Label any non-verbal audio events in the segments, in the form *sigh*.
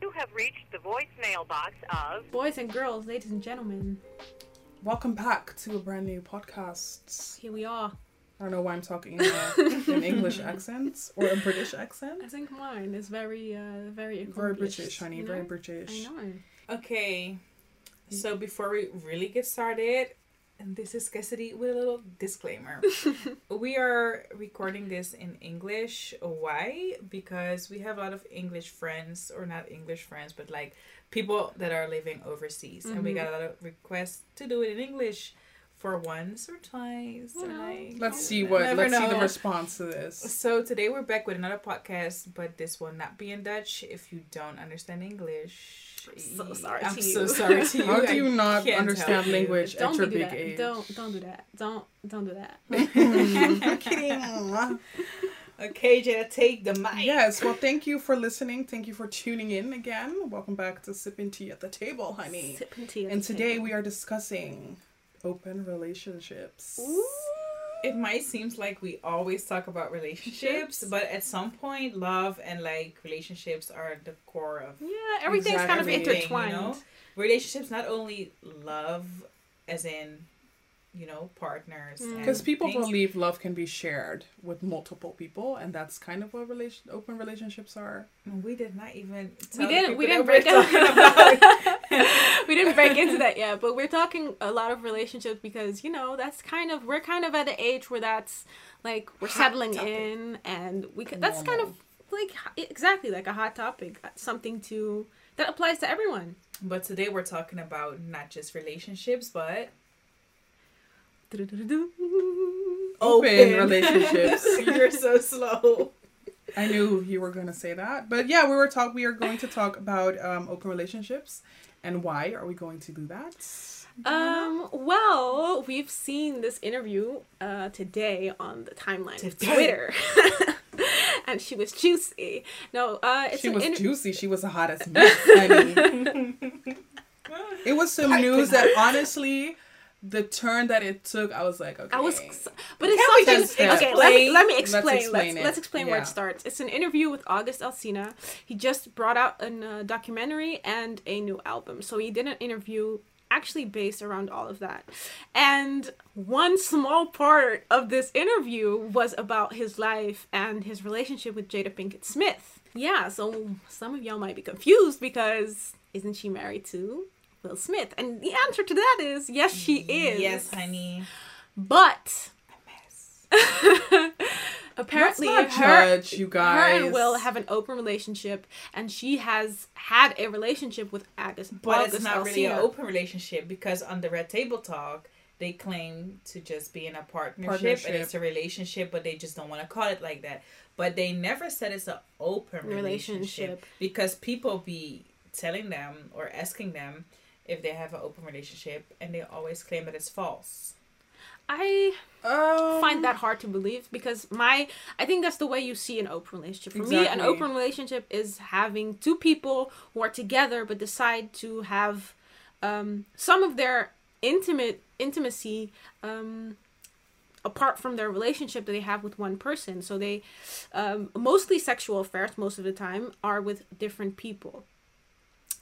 You have reached the voicemail box of Boys and girls, ladies and gentlemen, Welcome back to a brand new podcast. here we are. I don't know why I'm talking in a- an English *laughs* accent or a British accent. I think mine is very, uh, very Very accomplished, British, honey. you Very know? British. I know. Okay, so before we really get started, and this is Cassidy with a little disclaimer. *laughs* we are recording this in English. Why? Because we have a lot of English friends, or not English friends, but like people that are living overseas, and we Mhm. got a lot of requests to do it in English for once or twice. Or like, Let's see what. Let's see the response to this. So today we're back with another podcast, but this will not be in Dutch. If you don't understand English, so sorry I'm to so you. sorry to *laughs* you. How do you not understand help you. language at Don't your do big that. age? Don't don't do that. Don't don't do that. *laughs* *laughs* I'm kidding. Okay, Jenna, take the mic. Yes, well, thank you for listening. Thank you for tuning in again. Welcome back to Sipping Tea at the Table, honey. Sipping tea at And the today table. we are discussing open relationships. It might seem like we always talk about relationships, but at some point, love and like relationships are the core of Yeah, everything's kind of intertwined. You know? relationships. Not only love, as in, you know, partners. Mm. Because people things. believe love can be shared with multiple people, and that's kind of what relation open relationships are. We did not even. We tell the didn't. We didn't break we're *laughs* we didn't break into that yet, but we're talking a lot of relationships because you know that's kind of we're kind of at an age where that's like we're Hot settling topic. in, and we c- that's kind of like exactly like a hot topic, something to that applies to everyone. But today we're talking about not just relationships, but Open relationships. *laughs* You're so slow. I knew you were going to say that, but yeah, we were talk. We are going to talk about um, open relationships, and why are we going to do that? Um. Well, we've seen this interview uh, today on the timeline of Twitter, *laughs* and she was juicy. No, uh, it's she was inter- juicy. She was the hottest mess. honey. *laughs* it was some I news that honestly, the turn that it took, I was like, okay. I was, but it's Can we something. just okay, let me, explain? let me Let's explain. Let's explain let's, it. explain where it starts. It's an interview with August Alsina. He just brought out a uh, documentary and a new album, so he did an interview actually based around all of that. And one small part of this interview was about his life and his relationship with Jada Pinkett Smith. Yeah, so some of y'all might be confused because isn't she married to Will Smith? And the answer to that is yes, she is. Yes, honey. But *laughs* apparently, her, judge, you her guys. and Will have an open relationship, and she has had a relationship with August. But August it's not really an open relationship because on the Red Table Talk, they claim to just be in a partnership, Partnership. and it's a relationship, but they just don't want to call it like that. But they never said it's an open relationship, Relationship. because people be telling them or asking them if they have an open relationship, and they always claim that it's false. I Um, find that hard to believe because my I think that's the way you see an open relationship. For me, an open relationship is having two people who are together but decide to have um, some of their intimate intimacy um, apart from their relationship that they have with one person. So they um, mostly sexual affairs most of the time are with different people.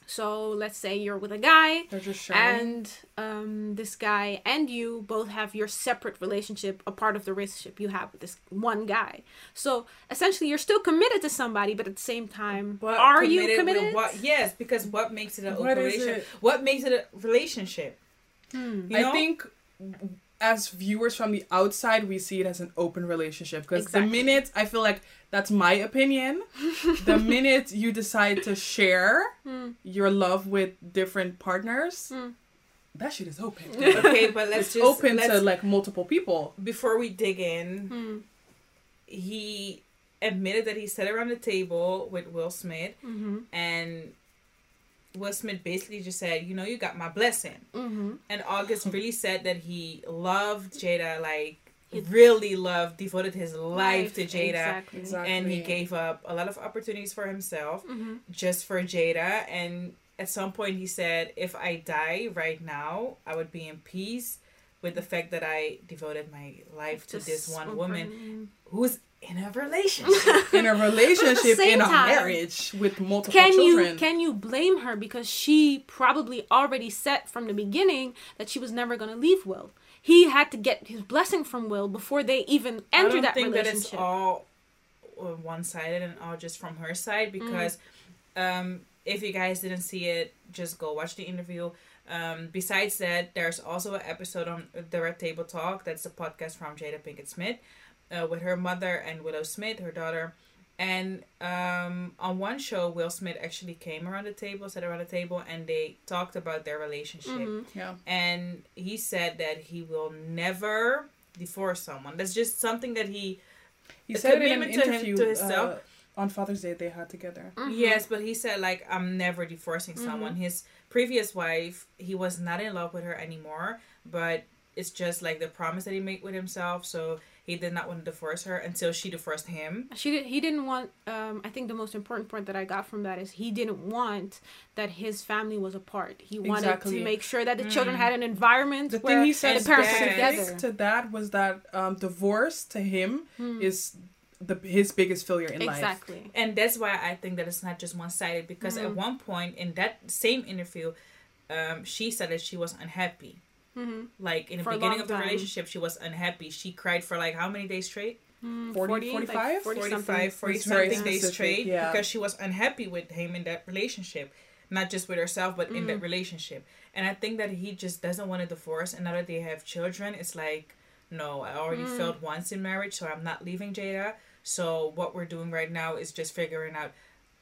So let's say you're with a guy just and um, this guy and you both have your separate relationship, a part of the relationship you have with this one guy. So essentially, you're still committed to somebody, but at the same time, But are you committed? What? Yes, because what makes it an What relationship? it? What makes it a relationship? Hmm. You know? I think as viewers from the outside, we see it as an open relationship because Exactly. the minute I feel like that's my opinion, the *laughs* minute you decide to share Hmm. your love with different partners, Hmm. that shit is open. *laughs* Okay, but let's it's just open let's, to like multiple people. before we dig in. Hmm. He admitted that he sat around the table with Will Smith, Mm-hmm. and Will Smith basically just said, "You know, you got my blessing." Mm-hmm. And August *laughs* really said that he loved Jada, like He- really loved, devoted his life to Jada. Exactly. Exactly. And he gave up a lot of opportunities for himself Mm-hmm. just for Jada. And at some point, he said, If I die right now, I would be in peace with the fact that I devoted my life to this one woman person. who's in a relationship. *laughs* in a relationship, in a time, marriage with multiple Can children. you can you blame her because she probably already set from the beginning that she was never going to leave Will. He had to get his blessing from Will before they even I enter don't that think that relationship. it's all one sided and all just from her side Mm. because um, if you guys didn't see it, just go watch the interview. Um, besides that, there's also an episode on the Red Table Talk. That's the podcast from Jada Pinkett Smith uh, with her mother and Willow Smith, her daughter. And um, on one show, Will Smith actually came around the table, sat around the table, and they talked about their relationship Mhm. yeah. and he said that he will never divorce someone. That's just something that he He said it in an commitment to him- interview to himself. uh, on Father's Day they had together. Mhm. yes, but he said like I'm never divorcing someone. His previous wife, he was not in love with her anymore, but it's just like the promise that he made with himself. So he did not want to divorce her until she divorced him. She did, he didn't want. Um, I think the most important point that I got from that is he didn't want that his family was apart. He wanted Exactly. to make sure that the children had an environment The where thing he said the parents were together. to that was that um, divorce to him Hmm. is the his biggest failure in life. Exactly. And that's why I think that it's not just one sided because at one point in that same interview, um, she said that she was unhappy. Hmm Like in the For beginning of the time. relationship, she was unhappy. She cried for like how many days straight? 40, 45? 45, 40 It's very something days specific, straight yeah. because she was unhappy with him in that relationship. Not just with herself, but in Mm. that relationship. And I think that he just doesn't want a divorce. And now that they have children, it's like, no, I already Mm. failed once in marriage, so I'm not leaving Jada. So what we're doing right now is just figuring out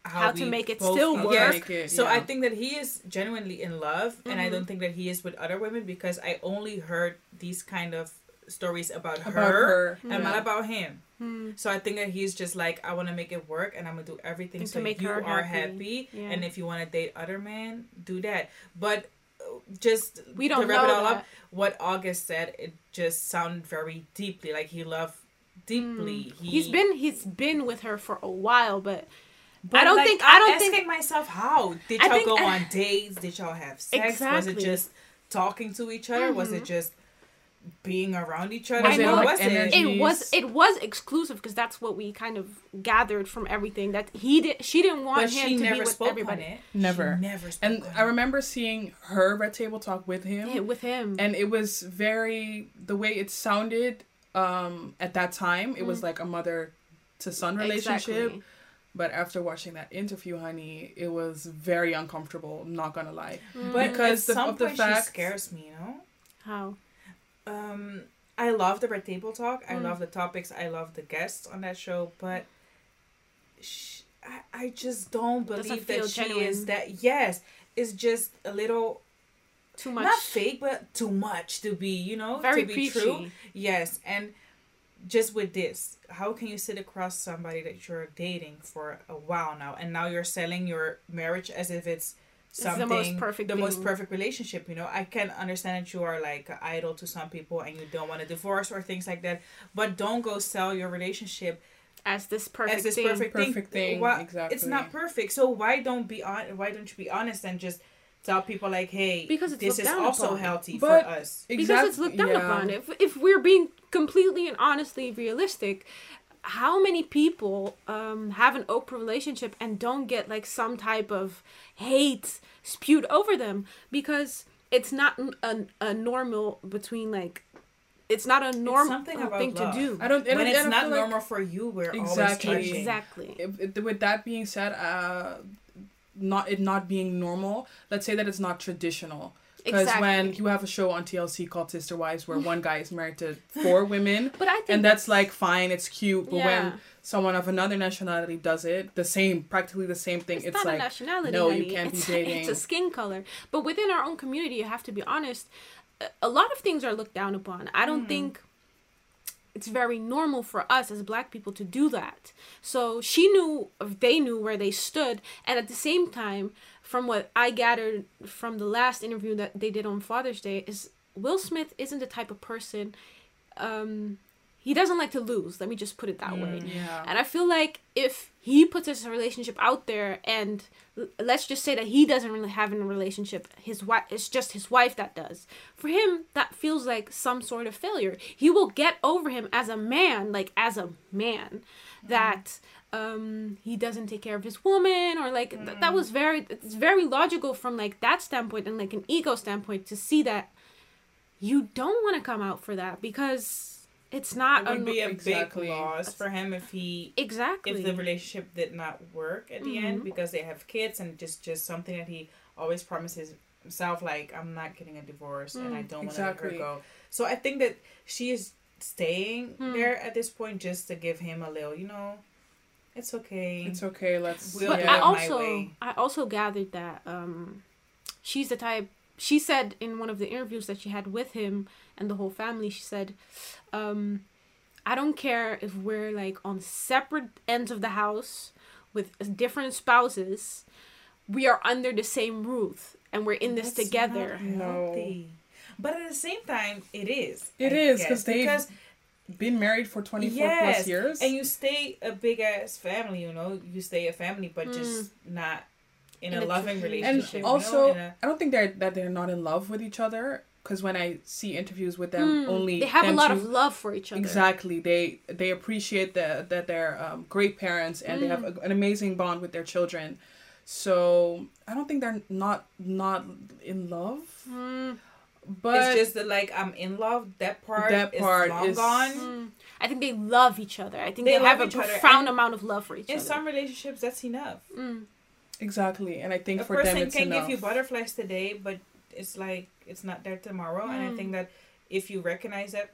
how, How to make it still work. make it, so I think that he is genuinely in love, and I don't think that he is with other women because I only heard these kind of stories about, about her, her. and yeah. not about him. Hmm. So I think that he's just like, I want to make it work, and I'm gonna do everything And so to make you her are happy. happy. Yeah. And if you want to date other men, do that. But uh, just We don't to wrap know it all that. up, what August said, it just sounded very deeply like he loved deeply. He, Hmm. He's been he's been with her for a while, but But I don't like, think- I I'm don't asking think- myself how did y'all think- go on dates? Did y'all have sex? Was it just talking to each other? Was it Mhm. just being around each other? Was I know like was energy? it was it was exclusive because that's what we kind of gathered from everything that he did. She didn't want But him she to be never with everybody on it. Never. She never spoke And on I it. remember seeing her red table talk with him, Yeah, with him. and it was very the way it sounded um, at that time. It was like a mother to son relationship. Mm. Exactly. But after watching that interview, honey, it was very uncomfortable. Not gonna lie. But because at the- some of the point fact- she scares me, you know. How? Um, I love the Red Table Talk. I Mm. love the topics. I love the guests on that show. But sh I, I just don't believe that she genuine. is that. Yes, it's just a little Too much. not fake, but too much to be, you know, Very to be preachy. true. Yes, and just with this, how can you sit across somebody that you're dating for a while now, and now you're selling your marriage as if it's It's the something most perfect the most perfect relationship? You know, I can understand that you are like an idol to some people, and you don't want a divorce or things like that, but don't go sell your relationship As this perfect as this thing. perfect, Perfect thing, Why- exactly. It's not perfect, so why don't be on? Why don't you be honest and just tell people like, hey, Because it's this is also upon. healthy But- for us. because it's looked down yeah. upon. If if we're being completely and honestly realistic, how many people um, have an open relationship and don't get like some type of hate spewed over them because it's not a normal between like it's not a normal thing love. to do. I don't. I when don't- I it's don't not like- normal for you, we're Exactly. always judging. Exactly. if, if- with that being said, uh, not it not being normal. Let's say that it's not traditional. Because Exactly. when you have a show on TLC called Sister Wives, where one guy is married to four *laughs* women, But I think and that's like fine, it's cute. But Yeah. when someone of another nationality does it, the same, practically the same thing. It's, It's, not a like nationality. no, you can't be it's, *laughs* dating. It's a skin color. But within our own community, you have to be honest. a- lot of things are looked down upon. I don't mm-hmm. think it's very normal for us as black people to do that. So she knew, they knew where they stood, and at the same time, from what I gathered from the last interview that they did on Father's Day, is Will Smith isn't the type of person. Um, he doesn't like to lose. Let me just put it that way. Yeah. And I feel like if he puts his relationship out there and l- let's just say that he doesn't really have a relationship, his wife it's just his wife that does. For him, that feels like some sort of failure. He will get over him as a man, like as a man, that um he doesn't take care of his woman or like th- that was very it's very logical from like that standpoint and like an ego standpoint to see that you don't want to come out for that because it's not It would un- be a Exactly. big loss for him if he exactly if the relationship did not work at the end Mhm. because they have kids and just just something that he always promises himself like I'm not getting a divorce and I Mm, don't want to let her go. So I think that she is staying Hmm. there at this point just to give him a little, you know, it's okay. It's okay. Let's. We'll but I also. I also gathered that um she's the type she said in one of the interviews that she had with him and the whole family she said um I don't care if we're like on separate ends of the house with different spouses we are under the same roof and we're in this That's together not No. But at the same time, it is. It I is, guess, 'cause they've because Been married for twenty four Yes, plus years. and you stay a big ass family. You know, you stay a family, but Mm. just not in, In a a loving tr- and relationship. you know, also, in a- I don't think they're that they're not in love with each other. Because when I see interviews with them, Hmm, only they have a lot two- of love for each other Exactly. They they appreciate that that they're um, great parents and they have Mm. a, an amazing bond with their children. So I don't think they're not not in love, Mm, but it's just that like I'm in love. That part That is part long is- gone. mm. I think they love each other I think They they, have a profound amount of love for each In other In some relationships, that's enough. Mm. exactly. And I think A for them person it's can enough. give you butterflies today, but it's like it's not there tomorrow. And I Mm. think that if you recognize that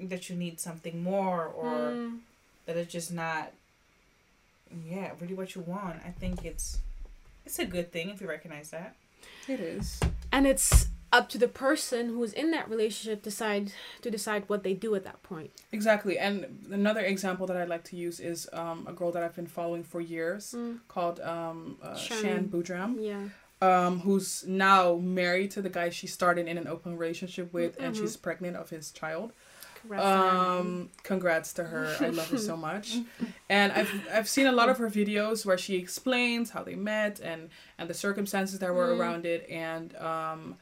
that you need something more or Mm. that it's just not yeah really what you want i think it's it's a good thing if you recognize that It is. and it's up to the person who is in that relationship decide to decide what they do at that point Exactly. And another example that I'd like to use is um, a girl that I've been following for years Mm. called um, uh, Shan. Shan Boodram. yeah um, who's now married to the guy she started in an open relationship with, and Mhm. she's pregnant of his child. Congrats to her. Um, congrats to her. I love her so *laughs* much. And I've I've seen a lot of her videos where she explains how they met and and the circumstances that were Mm. around it and um,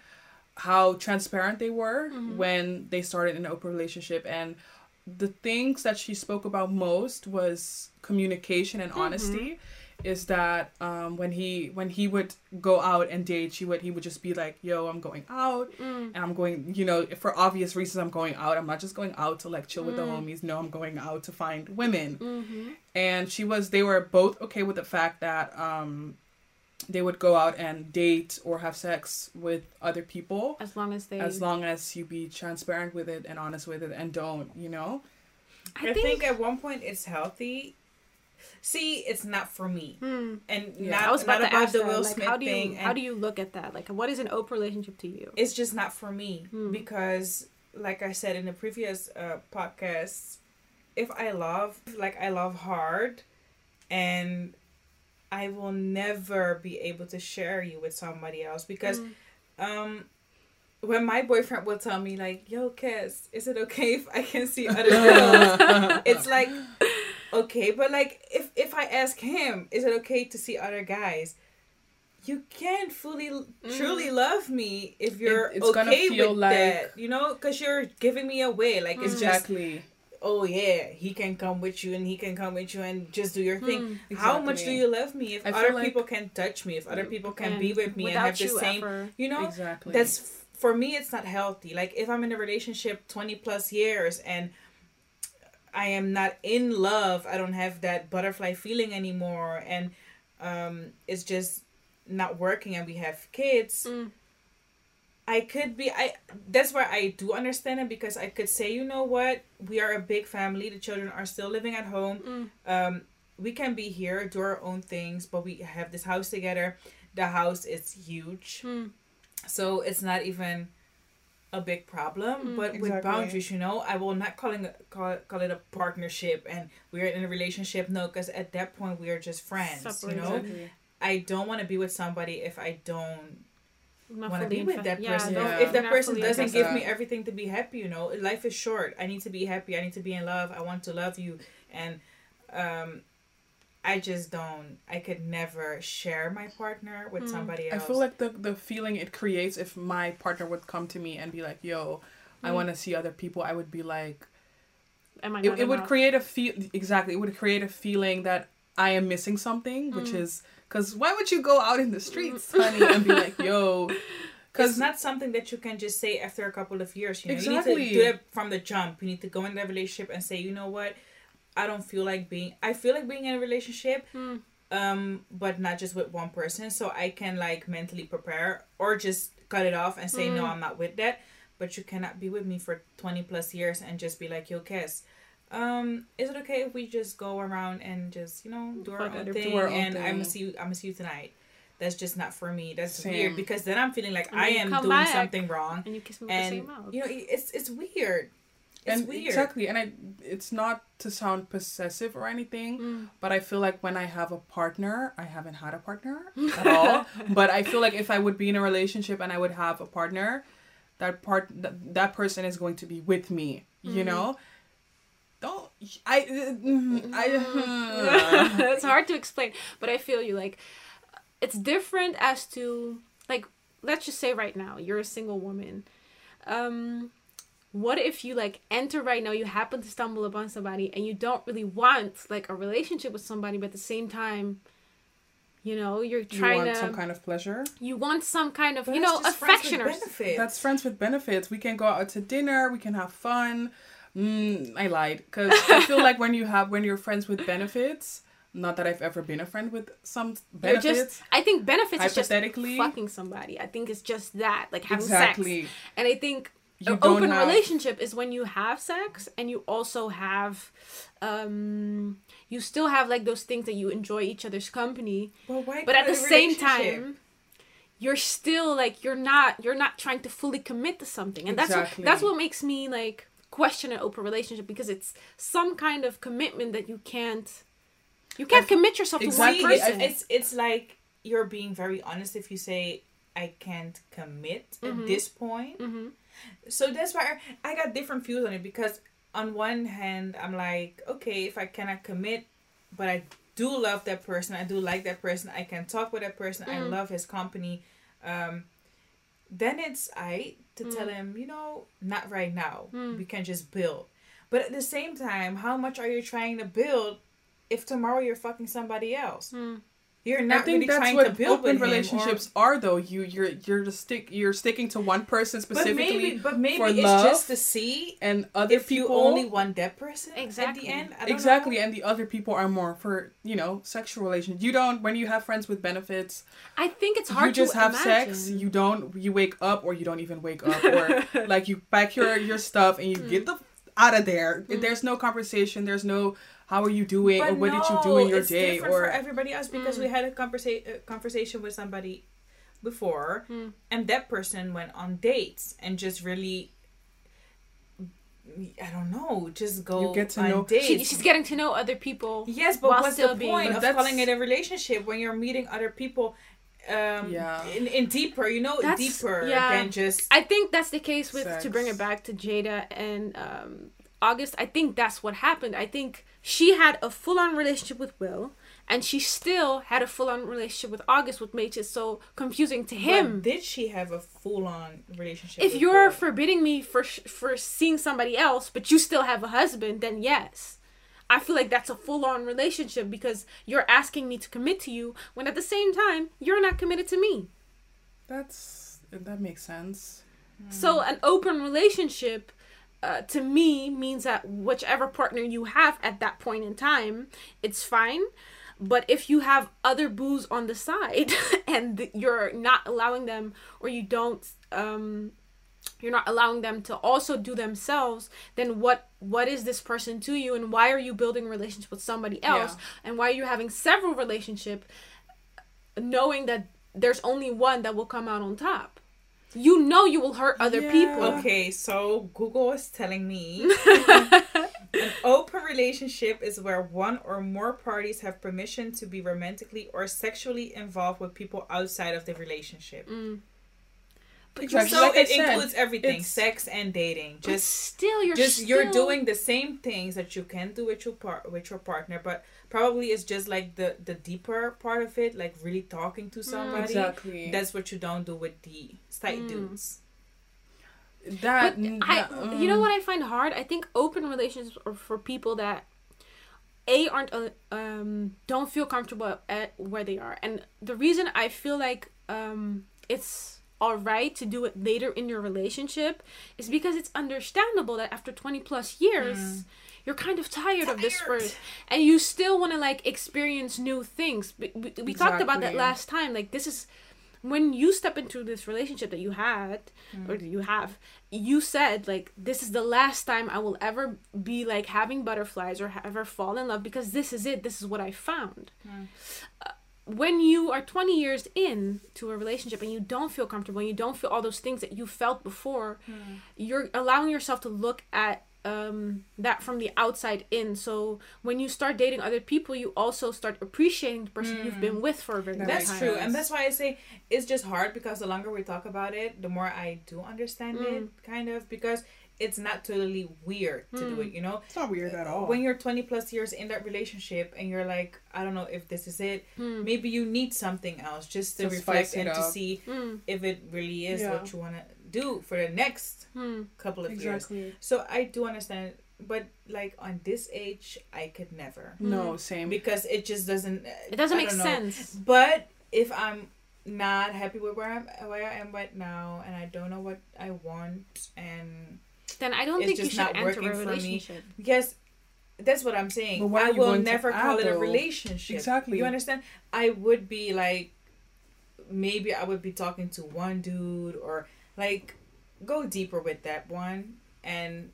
how transparent they were Mhm. when they started an open relationship and the things that she spoke about most was communication and Mhm. honesty is that um, when he when he would go out and date she would he would just be like yo i'm going out Mm. and i'm going you know for obvious reasons i'm going out i'm not just going out to like chill with the Mm. homies no i'm going out to find women Mm-hmm. and she was they were both okay with the fact that um they would go out and date or have sex with other people As long as they. as long as you be transparent with it and honest with it and don't you know I, i, think. think, at one point it's healthy see it's not for me Hmm. and Yeah. not, I was about not to about ask the that. will Like, smith how do you thing how and do you look at that? Like, what is an open relationship to you? it's just not for me Hmm. because like i said in the previous uh podcast if i love like i love hard and i will never be able to share you with somebody else because Mm. um when my boyfriend will tell me like yo Kes, is it okay if i can see other *laughs* girls it's like okay but like if if i ask him is it okay to see other guys you can't fully truly love me if you're Mm. it's gonna okay feel with like- that you know because you're giving me away like it's just exactly oh yeah he can come with you and he can come with you and just do your thing. Hmm. how much do you love me if I other like- people can touch me if other people can be with me and have the you same ever- you know? Exactly. That's for me it's not healthy. Like if i'm in a relationship 20 plus years and i am not in love i don't have that butterfly feeling anymore and um it's just not working and we have kids Mm. I could be i that's where i do understand it because i could say you know what we are a big family the children are still living at home Mm. um we can be here do our own things but we have this house together the house is huge Hmm. so it's not even a big problem Mm, but with exactly. boundaries you know i will not calling it, call, call it a partnership and we're in a relationship no because at that point we are just friends Separate. you know exactly. i don't want to be with somebody if i don't not want to be with that person. don't- If that person doesn't give me everything to be happy, you know, life is short. I need to be happy. I need to be in love. I want to love you, and um, I just don't. I could never share my partner with Hmm. somebody else. I feel like the the feeling it creates if my partner would come to me and be like, "Yo, I Mm. want to see other people," I would be like, Am I it, not it would create a feel exactly. It would create a feeling that I am missing something, which Mm. is because why would you go out in the streets, honey, and be like, "Yo," because *laughs* it's not something that you can just say after a couple of years. You know, you Exactly. need to do it from the jump. You need to go in that relationship and say, you know what, I don't feel like being. I feel like being in a relationship, Hmm. um, but not just with one person. So I can like mentally prepare or just cut it off and say, no, Mm. I'm not with that. But you cannot be with me for twenty plus years and just be like, yo, Kes. Um, is it okay if we just go around and just you know do our own thing our own and I'm gonna see you, I'm gonna see you tonight. That's just not for me. That's Same. weird because then I'm feeling like I am doing back. something wrong, and you kiss me with the same mouth. you know it's it's weird. It's and weird. exactly, and I it's not to sound possessive or anything, Mm. but I feel like when I have a partner, I haven't had a partner *laughs* at all. but I feel like if I would be in a relationship and I would have a partner, that part that, that person is going to be with me. You Mhm. know, don't I uh, mm, I mm-hmm. *laughs* it's hard to explain, but I feel you. Like, it's different as to like, let's just say right now you're a single woman. Um, what if you like enter right now? You happen to stumble upon somebody, and you don't really want like a relationship with somebody, but at the same time, you know, you're you trying want to. some kind of pleasure. you want some kind of But you know just affection or benefits. That's friends with benefits. We can go out to dinner. We can have fun. Mm, I lied because I feel like when you have when you're friends with benefits. Not that I've ever been a friend with some You're benefits. just. I think benefits is just fucking somebody. I think it's just that, like having exactly. sex. And I think an open have- relationship is when you have sex and you also have um you still have like those things that you enjoy each other's company Well, why but at the same time you're still like you're not you're not trying to fully commit to something and that's what that's what makes me like question an open relationship because it's some kind of commitment that you can't you can't I- commit yourself to Exactly. one person it's it's like you're being very honest if you say I can't commit Mhm. at this point. hmm So that's why I, got different views on it because on one hand I'm like, okay, if I cannot commit, but I do love that person, I do like that person, I can talk with that person, I Mm. love his company, um, then it's I to tell Mm. him, you know, not right now. Mm. We can just build. But at the same time, how much are you trying to build if tomorrow you're fucking somebody else? Mm. You're I think really that's trying to what build open with him, or- relationships are, though. You you're you're just stick you're sticking to one person But specifically, maybe, but maybe for it's love, just to see and other if people you only want that person Exactly. at the end. I don't exactly, know. and the other people are more for you know sexual relations. You don't when you have friends with benefits. i think it's hard you just to have imagine. sex. You don't. You wake up or you don't even wake up, or *laughs* like you pack your your stuff and you Mm. get the out of there. There's no conversation. There's no how are you doing or what did you do in your it's day different or for everybody else because Mm. we had a conversa- uh, conversation with somebody before, Mm. and that person went on dates and just really. I don't know. Just go You get to on know- dates. She, she's getting to know other people Yes, but what's still the being- point of that's- calling it a relationship when you're meeting other people um Yeah. in, in deeper, you know, That's- deeper yeah. than just I think that's the case with to bring it back to Jada and um, August. I think that's what happened. I think she had a full on relationship with Will, and she still had a full on relationship with August, what makes it so confusing to But him. did she have a full on relationship? If with you're Will? forbidding me for for seeing somebody else, but you still have a husband, then yes. I feel like that's a full on relationship because you're asking me to commit to you when at the same time you're not committed to me. that's that makes sense. So an open relationship uh, to me means that whichever partner you have at that point in time, it's fine. But if you have other booze on the side *laughs* and you're not allowing them or you don't um you're not allowing them to also do themselves, then what what is this person to you and why are you building a relationship with somebody else Yeah. and why are you having several relationship knowing that there's only one that will come out on top? You know you will hurt other Yeah. people. Okay, so Google is telling me *laughs* an open relationship is where one or more parties have permission to be romantically or sexually involved with people outside of the relationship. Mm. Exactly. So like it said, includes everything, sex and dating. But Just still, you're just you're doing the same things that you can do with your par- with your partner, but probably it's just like the the deeper part of it, like really talking to somebody. Exactly. That's what you don't do with the side Mm. dudes. that. But I, that- you know mm. what I find hard? I think open relationships are for people that a aren't uh, um don't feel comfortable at where they are, and the reason I feel like um it's all right to do it later in your relationship is because it's understandable that after 20 plus years you're kind of tired, of this Tired. first and you still want to like experience new things. We, we, we talked about that last time. Like this is when you step into this relationship that you had or you have you said like this is the last time i will ever be like having butterflies or ever fall in love because this is it. This is what i found. Uh, when you are 20 years in to a relationship and you don't feel comfortable and you don't feel all those things that you felt before you're allowing yourself to look at um, that from the outside in so when you start dating other people you also start appreciating the person you've been with for a very long time. That's true, and that's why I say it's just hard because the longer we talk about it, the more I do understand Mm. it, kind of because it's not totally weird to do it. You know, It's not weird at all. when you're 20 plus years in that relationship and you're like, I don't know if this is it. Hmm. Maybe you need something else just to To reflect spice it and to see Mm, if it really is Yeah. what you want to do for the next mm. couple of years. So I do understand, but like on this age, I could never No, same. because it just doesn't. it doesn't I make sense But if I'm not happy with where I'm where I am right now, and I don't know what I want, and then i don't think you should not enter a relationship yes, that's what I'm saying. But what I are you will going to never call add, it a relationship. Exactly. You understand? I would be like, maybe I would be talking to one dude or like go deeper with that one, and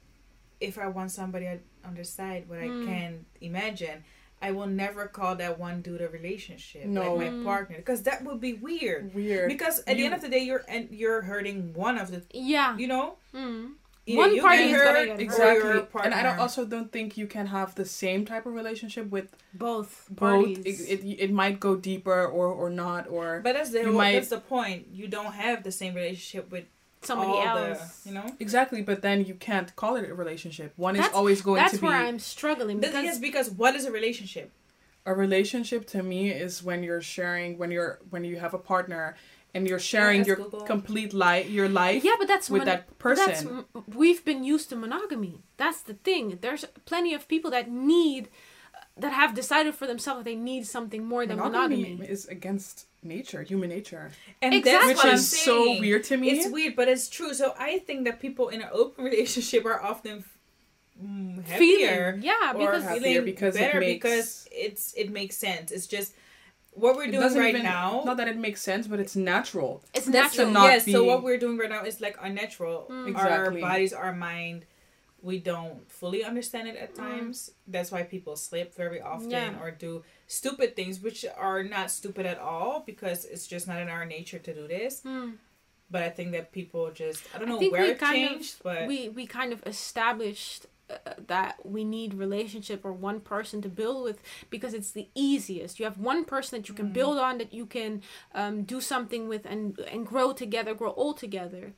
if I want somebody on the side, what Hmm. I can imagine. I will never call that one dude a relationship, No. like Hmm. my partner, because that would be weird. Weird. Because at the end of the day, you're and you're hurting one of the, yeah you know, mm. Either One party get is gonna hurt get. Exactly. your And I don't also don't think you can have the same type of relationship with both both. It, it, it might go deeper or or not or But that's the whole, might- that's the point. You don't have the same relationship with somebody all else the, you know. exactly. But then you can't call it a relationship. One is always going to be That's where i'm struggling But because yes, because what is a relationship? a relationship. To me, is when you're sharing when you're when you have a partner and you're sharing ask your Google. complete life your life yeah but that's with mon- that but that's person. we've been used to monogamy that's the thing there's plenty of people that need that have decided for themselves that they need something more than monogamy, monogamy, is against nature, human nature, And Exactly. that's which what I'm is so weird to me. It's weird, but it's true. So I think that people in an open *laughs* relationship are often mm, happier feeling yeah because happier feeling because it makes- because it's it makes sense. It's just what we're doing right even- now. Not that it makes sense, but it's natural. it's natural to not yes. So what we're doing right now is like unnatural. Mm. Our bodies, our mind, we don't fully understand it Mm. at times. That's why people slip very often Yeah. or do stupid things, which are not stupid at all because it's just not in our nature to do this. Hmm. But I think that people just I don't I know think where we it kind of- changed, but we we kind of established that we need relationship or one person to build with because it's the easiest. You have one person that you can build on that you can um, do something with and and grow together grow all together.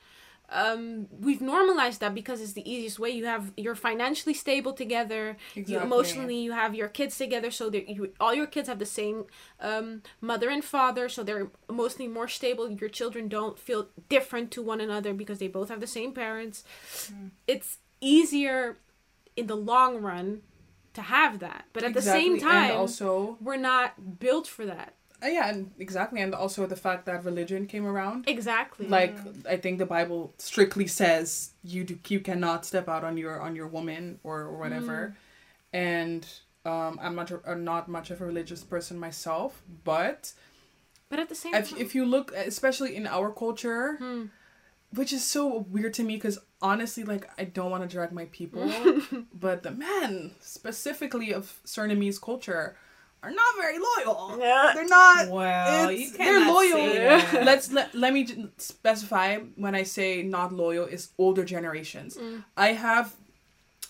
Um, we've normalized that because it's the easiest way. You have you're financially stable together. Exactly. you emotionally you have your kids together so that you all your kids have the same um, mother and father so they're mostly more stable. Your children don't feel different to one another because they both have the same parents. It's easier in the long run to have that. But at the same Exactly, and time also we're not built for that. Uh, yeah, and exactly, and also the fact that religion came around. exactly. Like I think the Bible strictly says you do you cannot step out on your on your woman or, or whatever, and um, I'm not a, not much of a religious person myself, but but at the same if time if you look, especially in our culture, Hmm. Which is so weird to me because honestly, like I don't want to drag my people, *laughs* but the men specifically of Surinamese culture are not very loyal. Yeah. They're not. well, it's- you they're loyal. say. Let's let, let me j- specify when I say not loyal is older generations. Mm. I have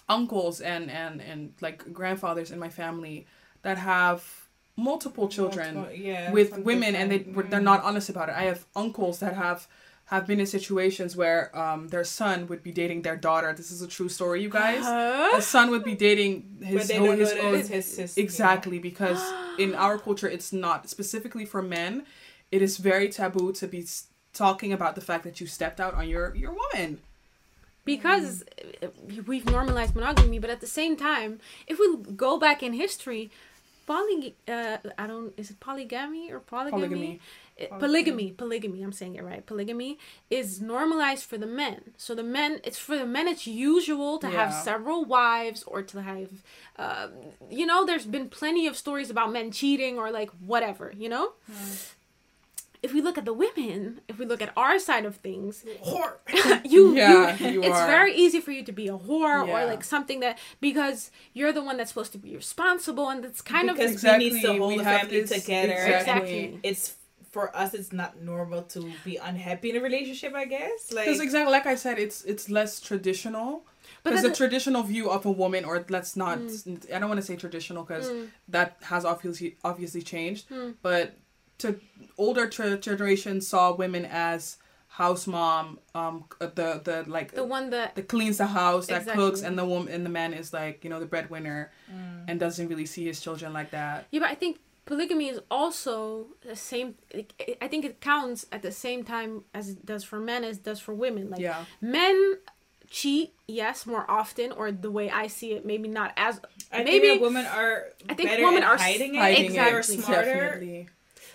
uncles and and and like grandfathers in my family that have multiple children Multiple- yeah, with from women and they different- were- they're mm. not honest about it. I have uncles that have have been in situations where um, their son would be dating their daughter. This is a true story, you guys. Huh? A son would be dating But his they own, don't know his own it's his sister. exactly because in our culture it's not specifically for men. It is very taboo to be talking about the fact that you stepped out on your your woman. because uh, we've normalized monogamy but at the same time if we go back in history poly uh i don't is it polygamy or polygamy, Polygamy. It- polygamy. polygamy i'm saying it right. Polygamy is normalized for the men. So the men it's for the men it's usual to have several wives or to have um, you know there's been plenty of stories about men cheating or like whatever you know if we look at the women if we look at our side of things Whore. *laughs* *laughs* you, Yeah, you, you it's are. very easy for you to be a whore Yeah. or like something that because you're the one that's supposed to be responsible and it's kind because of Exactly, we need to hold we the have family this- together. exactly It's for us. It's not normal to be unhappy in a relationship. I guess. Like Because exactly like I said, it's it's less traditional. But Because the that's- traditional view of a woman, or let's not, I don't want to say traditional because Mm. that has obviously obviously changed. Mm. But to older tra- generations saw women as house mom, um, the the like the one that that cleans the house, that Exactly. cooks, and the woman and the man is like you know the breadwinner, Mm. and doesn't really see his children like that. yeah but i think polygamy is also the same like, i think it counts at the same time as it does for men as it does for women like yeah, men cheat yes more often or the way i see it maybe not as I maybe think women are. I think women are hiding it. hiding They're it Exactly. smarter. definitely.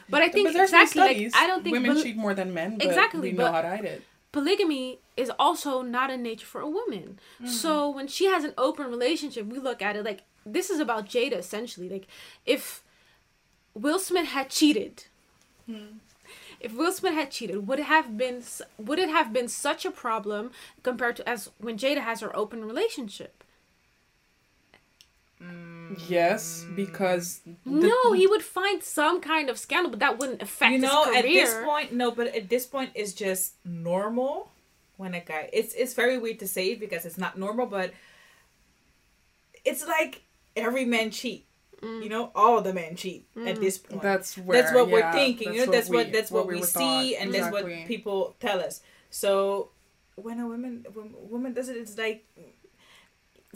But i think but exactly like i don't think women poly- cheat more than men. But Exactly, we know how to hide it. polygamy is also not a nature for a woman. So mm-hmm. when she has an open relationship, we look at it like this is about Jada essentially. Like if Will Smith had cheated, mm-hmm. if Will Smith had cheated, would it have been would it have been such a problem compared to as when Jada has her open relationship? Yes, because the- no, he would find some kind of scandal, but that wouldn't affect you know, his at this point, no, but at this point, it's just normal when a guy. It's it's very weird to say because it's not normal, but it's like every man cheat. Mm. You know, all the men cheat at this point. that's where that's what we're thinking. you know, that's what that's what, we we, were see, taught. and that's what people tell us. So when a woman when a woman does it, it's like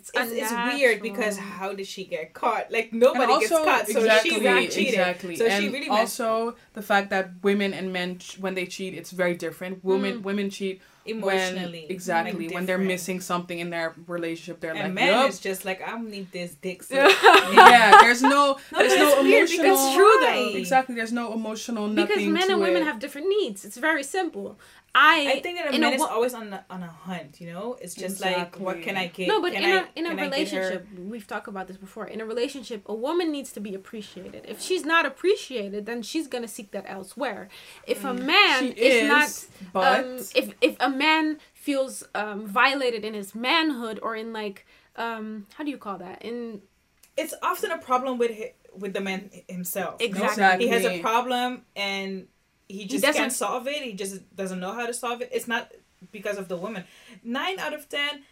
it's, it's, it's weird because how did she get caught? Like nobody and gets caught, so exactly, she really cheated. Exactly. So and she really messed also the fact that women and men, ch- when they cheat, it's very different. Women Mm. women cheat emotionally. when exactly like, when they're missing something in their relationship. They're And like, men yup. is just like I need this dick. *laughs* yeah, there's no, *laughs* there's no it's emotional. it's true, though. Exactly, there's no emotional nothing. because men to and women it. have different needs. It's very simple. I I think that a man a is wo- always on a, on a hunt. You know, it's just like what can I get? No, but Can in I- a in a can I get her- relationship, we've talked about this before. In a relationship, a woman needs to be appreciated. If she's not appreciated, then she's gonna seek that elsewhere. If a man She is, is, not, but um, if if a man feels um, violated in his manhood or in like um, how do you call that in It's often a problem with hi- with the man himself. you know? Exactly. He has a problem and he just doesn't- can't solve it. He just doesn't know how to solve it. It's not because of the woman. Nine out of ten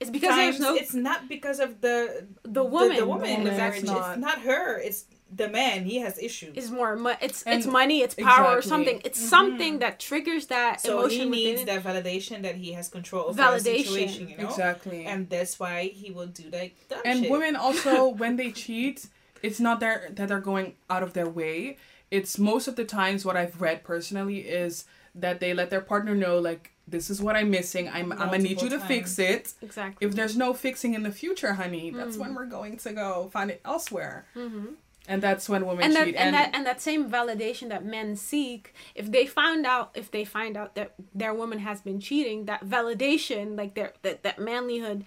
it's because times, there's no it's not because of the the woman. the, woman in the marriage. it's not. It's not her. It's the man. He has issues. It's more it's And- it's money, it's power or something. It's Mhm. something that triggers that so emotion he needs within that validation that he has control over Validation. the situation. You know. exactly. And that's why he will do like dumb and shit. women also *laughs* when they cheat it's not their that they're going out of their way it's most of the times what i've read personally is that they let their partner know like this is what i'm missing. I'm, I'm gonna need you to Multiple fix it. Exactly. if there's no fixing in the future honey that's Mm. when we're going to go find it elsewhere. Hmm and that's when women and that cheat. and, that and that same validation that men seek if they found out if they find out that their woman has been cheating that validation like their that, that manlyhood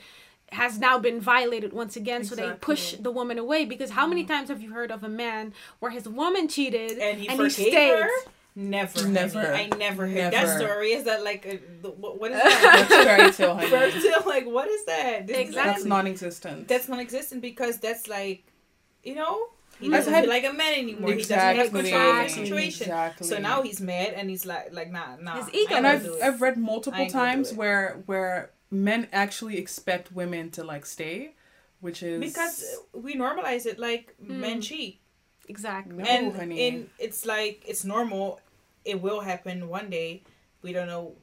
has now been violated once again so they push the woman away because how many mm-hmm. times have you heard of a man where his woman cheated and he and he forgave stayed her. Never, Never. honey. I never heard that story. Is that like uh, a, what, what is *laughs* that's that? fairy tale honey Fairy tale, like what is that? This is Exactly. that's non-existent that's non-existent because that's like, you know, he doesn't had- feel like a man anymore. exactly He doesn't have control of the situation. exactly So now he's mad and he's like, like nah, nah. His ego and I've gonna do it. I've read multiple ain't times where where men actually expect women to like stay, which is because we normalize it like Mm. men cheat, exactly No, and honey. and it's like it's normal. It will happen one day. we don't know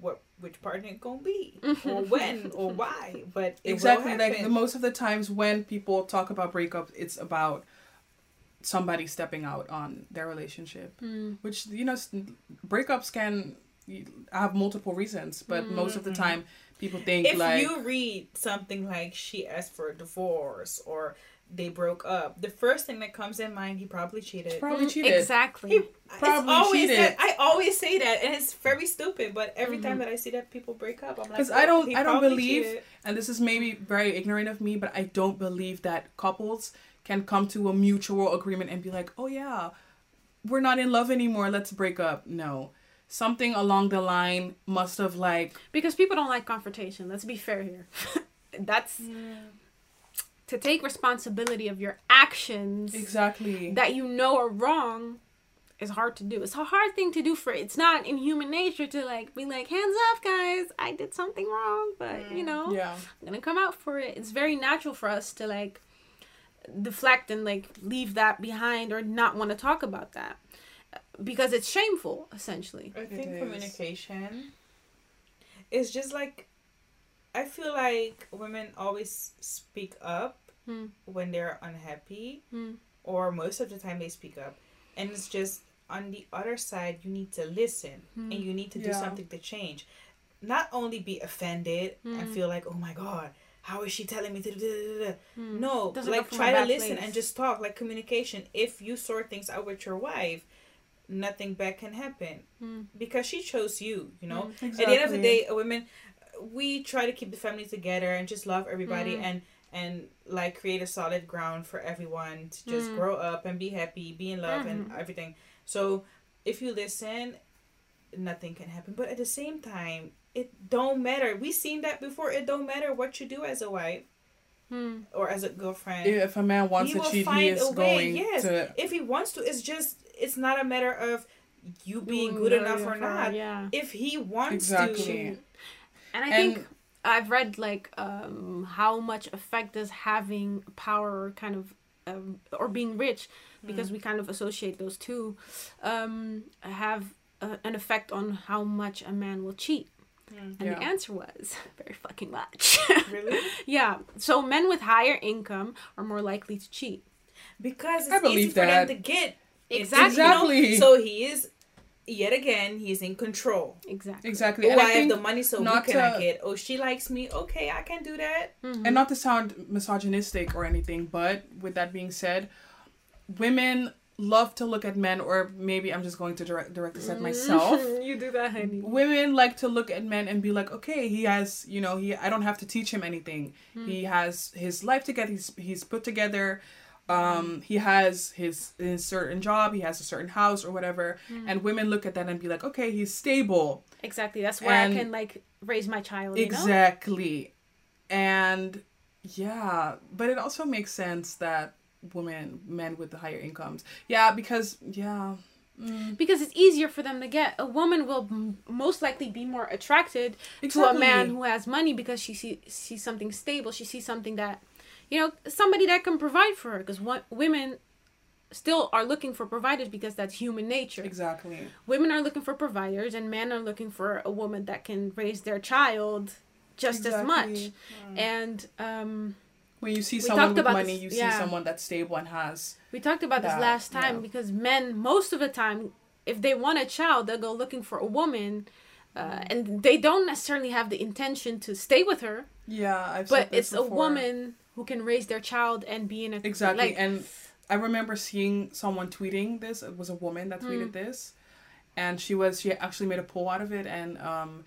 what which partner it's gonna be *laughs* or when or why, but it exactly will like the most of the times when people talk about breakups, it's about somebody stepping out on their relationship Hmm. which you know breakups can have multiple reasons but most of the time people think if like you read something like she asked for a divorce or they broke up, the first thing that comes in mind, he probably cheated. probably cheated Exactly. He, Probably always cheated. that. I always say that, and it's very stupid. But every Mm-hmm. time that I see that people break up, I'm like, because I don't I don't believe cheated. and this is maybe very ignorant of me but I don't believe that couples can come to a mutual agreement and be like oh yeah we're not in love anymore let's break up no something along the line must have like Because people don't like confrontation. Let's be fair here. *laughs* That's to take responsibility of your actions exactly that you know are wrong is hard to do. It's a hard thing to do for it's not in human nature to like be like hands off guys. I did something wrong, but you mm. know, yeah I'm going to come out for it. It's very natural for us to like deflect and like leave that behind or not want to talk about that because it's shameful essentially. I think is. communication is just like I feel like women always speak up Hmm. when they're unhappy, Hmm. or most of the time they speak up, and it's just on the other side you need to listen Hmm. and you need to do Yeah. something to change, not only be offended and Hmm. feel like oh my god. How is she telling me to do? da, da, da?" No, Doesn't like try to listen place. and just talk. Like communication. If you sort things out with your wife, nothing bad can happen Hmm. because she chose you. You know, Mm, at the end of the day, women, we try to keep the family together and just love everybody Mm. and and like create a solid ground for everyone to just Mm. grow up and be happy, be in love, and Mhm. everything. So if you listen, nothing can happen. But at the same time, it don't matter. We seen that before. It don't matter what you do as a wife Hmm. or as a girlfriend if a man wants to cheat he is going Yes, to if he wants to, it's just it's not a matter of you being good good enough or not. yeah. If he wants Exactly. to, And I And- think I've read like um, how much effect does having power kind of um, or being rich, because we kind of associate those two, um, have uh, an effect on how much a man will cheat. And the answer was *laughs* very fucking much. really, *laughs* yeah. So men with higher income are more likely to cheat. because it's I easy believe for that. them to get It's- Exactly. you know, so he is yet again he's in control. Exactly. exactly Oh, and I, I have the money, so who not can I get? Oh, she likes me. Okay, I can do that. Mm-hmm. and not to sound misogynistic or anything, but with that being said, women love to look at men, or maybe I'm just going to direct, direct this at mm-hmm. myself. *laughs* you do that, honey. Women like to look at men and be like, okay, he has, you know, he. I don't have to teach him anything. Mm. He has his life together. He's he's put together. Um, mm-hmm. he has his his certain job. He has a certain house or whatever. Mm-hmm. And women look at that and be like, okay, he's stable. Exactly. That's where And- I can like raise my child. You know? Exactly. And yeah, but it also makes sense that women, men with the higher incomes. Yeah, because yeah. Mm. because it's easier for them to get. A woman will m- most likely be more attracted to a man who has money because she see, sees something stable. She sees something that, you know, somebody that can provide for her. Because women still are looking for providers because that's human nature. Exactly. Women are looking for providers, and men are looking for a woman that can raise their child just as much. Exactly. And um, When you see someone with money, this- you yeah. see someone that's stable and has We talked about this last time yeah. because men, most of the time, if they want a child, they'll go looking for a woman, uh, and they don't necessarily have the intention to stay with her, yeah. I've but it's a woman who can raise their child and be in a Exactly. Like, and I remember seeing someone tweeting this. It was a woman that tweeted Hmm. this. And she was she actually made a poll out of it and um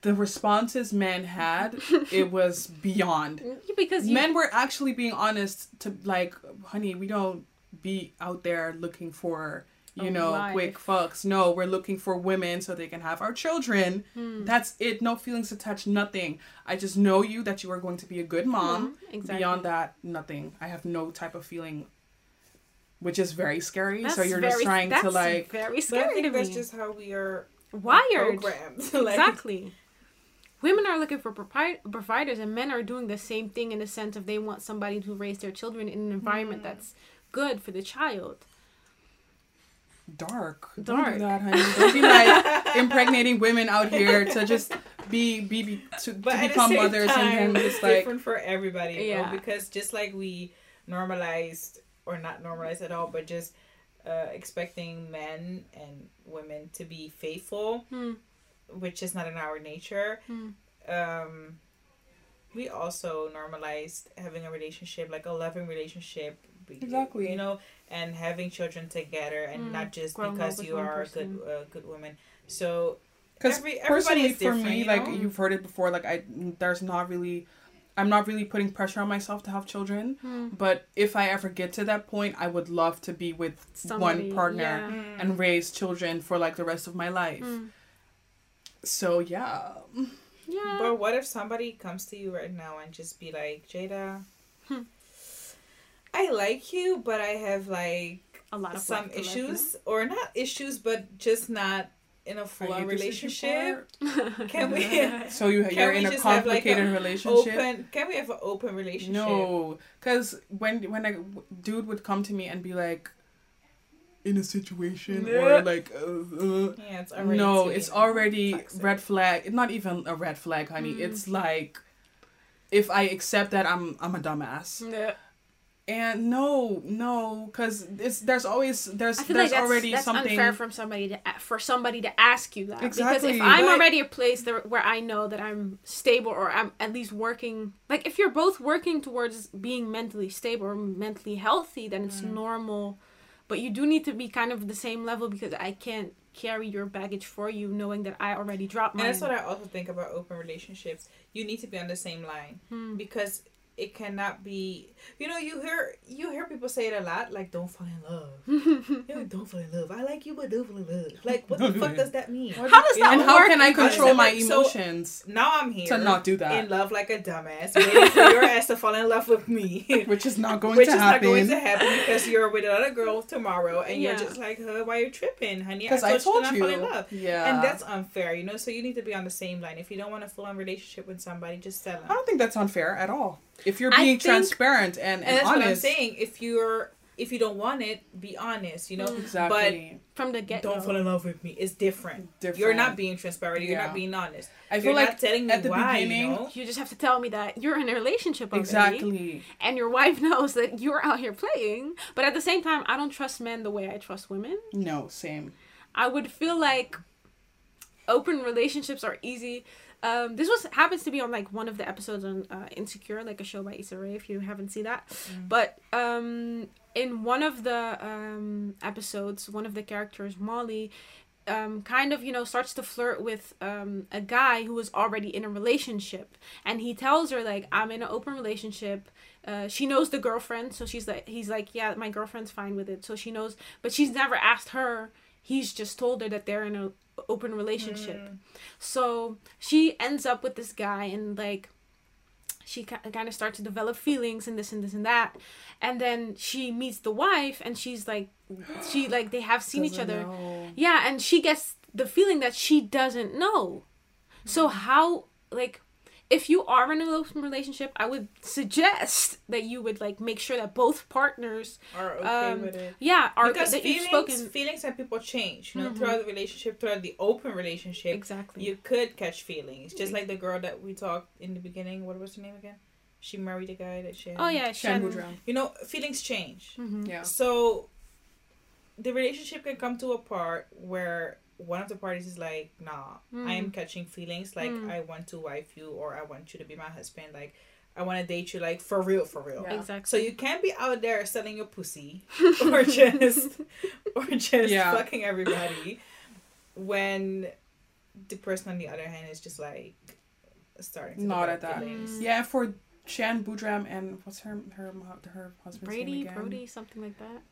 the responses men had, *laughs* it was beyond. because you, Men were actually being honest to like, honey, we don't be out there looking for you know, wife. quick fucks. No, we're looking for women so they can have our children. Hmm. That's it. No feelings attached, nothing. I just know you that you are going to be a good mom. Mhm, exactly. Beyond that, nothing. I have no type of feeling, which is very scary. so you're just very- trying to like, very But I scary to think that's me. just how we are Wired. programmed. *laughs* like, exactly. Women are looking for provi- providers, and men are doing the same thing in the sense of they want somebody to raise their children in an environment Hmm. that's good for the child. Dark. Don't Dark. do that, honey. Don't be like impregnating women out here to just be be, be to, but to become mothers time, and then it's just like different for everybody you know, Yeah. because just like we normalized or not normalized at all but just uh, expecting men and women to be faithful Hmm. which is not in our nature Hmm. um we also normalized having a relationship like a loving relationship be- Exactly. you know and having children together and Hmm. not just because you one are a good person. uh, good woman so Because Every- everybody personally, is for different, me, you like know? you've heard it before, like I, there's not really, I'm not really putting pressure on myself to have children. Hmm. But if I ever get to that point, I would love to be with Somebody, one partner yeah. Mm. and raise children for like the rest of my life. Hmm. So yeah, Yeah. But what if somebody comes to you right now and just be like, Jada, Hmm. I like you, but I have like a lot of some love to live, issues, or not issues, but just not in a full on hate this issue relationship. *laughs* Can we *laughs* So you Can you're we in a just have, like, complicated a relationship. open? Can we have an open relationship? No, because when when a dude would come to me and be like, in a situation Yeah. or like, uh, uh, Yeah, it's already no, it's already toxic. red flag. Not even a red flag, honey. Mm. It's like, if I accept that, I'm I'm a dumbass. Yeah. And no, no, because it's there's always there's I feel there's like that's, already that's something. unfair from somebody to for somebody to ask you that because if I'm But- already a place there where I know that I'm stable or I'm at least working like if you're both working towards being mentally stable or mentally healthy then Mm. it's normal but you do need to be kind of the same level because I can't carry your baggage for you knowing that I already dropped And mine. that's what I also think about open relationships. You need to be on the same line Hmm. because it cannot be. You know, you hear you hear people say it a lot, like "Don't fall in love." *laughs* you know, don't fall in love. I like you, but don't fall in love. *laughs* Like, what the fuck does that mean? How does that and how can I control my work? So- emotions? Now I'm here To not do that. in love like a dumbass, waiting for your ass to fall in love with me. *laughs* Which is not going to happen. Which to is happen. not going to happen because you're with another girl tomorrow, and Yeah. you're just like, huh, "Why you tripping, honey? Because I told you you. not fall in love." Yeah. And that's unfair, you know. So you need to be on the same line. If you don't want a full-on relationship with somebody, just tell them. I don't think that's unfair at all. If you're being think- transparent and, and, and that's honest. what I'm saying. If you're if you don't want it, be honest. You know. Exactly. from the get don't fall in love with me. It's different. Different. You're not being transparent. You're Yeah. not being honest. I feel you're like not telling me at the why. beginning- you know? You just have to tell me that you're in a relationship already. Exactly. And your wife *laughs* knows that you're out here playing. But at the same time, I don't trust men the way I trust women. No, same. I would feel like open relationships are easy. Um, this was happens to be on like one of the episodes on uh, Insecure, like a show by Issa Rae. If you haven't seen that, but um, in one of the um, episodes, one of the characters, Molly, um, kind of you know starts to flirt with um, a guy who is already in a relationship, and he tells her like, "I'm in an open relationship." Uh, she knows the girlfriend, so she's like, he's like, "Yeah, my girlfriend's fine with it." So she knows, but she's never asked her. He's just told her that they're in an open relationship. Mm. So she ends up with this guy and like she kind of starts to develop feelings and this and this and that. And then she meets the wife and she's like *gasps* she like they have seen each Doesn't other. know. Yeah, and she gets the feeling that she doesn't know. So mm. how like if you are in an open relationship, I would suggest that you would like make sure that both partners Are okay um, with it. yeah, are Because that you've feelings, spoken feelings and people change. You know, Mhm. throughout the relationship, throughout the open relationship, exactly. you could catch feelings. Just like the girl that we talked in the beginning. What was her name again? She married a guy that she. Had. oh yeah, Shan Shan. You know, feelings change. Mhm. Yeah. So the relationship can come to a part where one of the parties is like, nah, I am catching feelings. Like, Mm. I want to wife you or I want you to be my husband. Like, I want to date you, like, for real, for real. Yeah. Exactly. So you can't be out there selling your pussy *laughs* or just or just Yeah. fucking everybody when the person on the other hand is just like starting to Not develop at that. feelings. Yeah, for Shan Boodram and what's her her her husband's name Brady, again? Brody, something like that.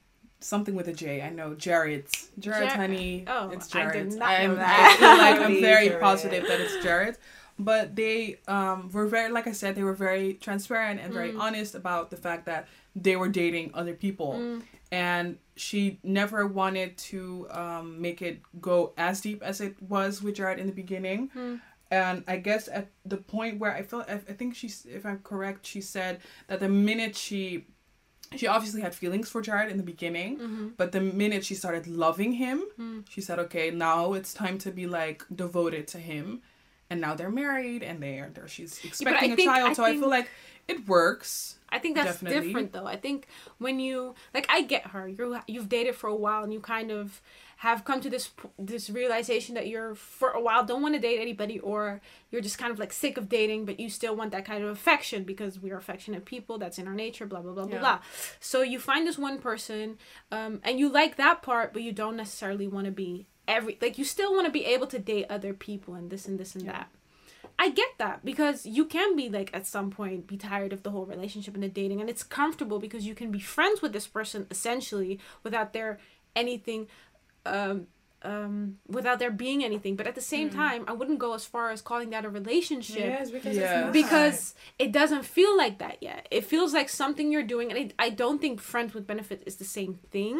Something with a J. I know Jared. Jared, Jar- honey. Oh, it's I Jared. did not know I'm- *laughs* that. I feel like I'm very positive that it's Jared. But they um were very like I said they were very transparent and very Mm. honest about the fact that they were dating other people. Mm. and she never wanted to um, make it go as deep as it was with Jared in the beginning. Hmm. And I guess at the point where I felt, I, I think she's, if I'm correct, she said that the minute she she obviously had feelings for Jared in the beginning, Mm-hmm. but the minute she started loving him, Mm. she said, "Okay, now it's time to be like devoted to him." And now they're married, and they're, they're she's expecting a think- child. I so I feel like it works. I think that's Definitely. different though. I think when you like, I get her. You you've dated for a while and you kind of have come to this this realization that you're for a while don't want to date anybody or you're just kind of like sick of dating, but you still want that kind of affection because we are affectionate people. That's in our nature. Blah blah blah blah Yeah. blah. So you find this one person, um, and you like that part, but you don't necessarily want to be every like you still want to be able to date other people and this and this and that. I get that because you can be like at some point be tired of the whole relationship and the dating and it's comfortable because you can be friends with this person essentially without there anything um um without there being anything but at the same time I wouldn't go as far as calling that a relationship Yes, because Yeah. it's not. because it doesn't feel like that yet. It feels like something you're doing, and I, I don't think friends with benefit is the same thing,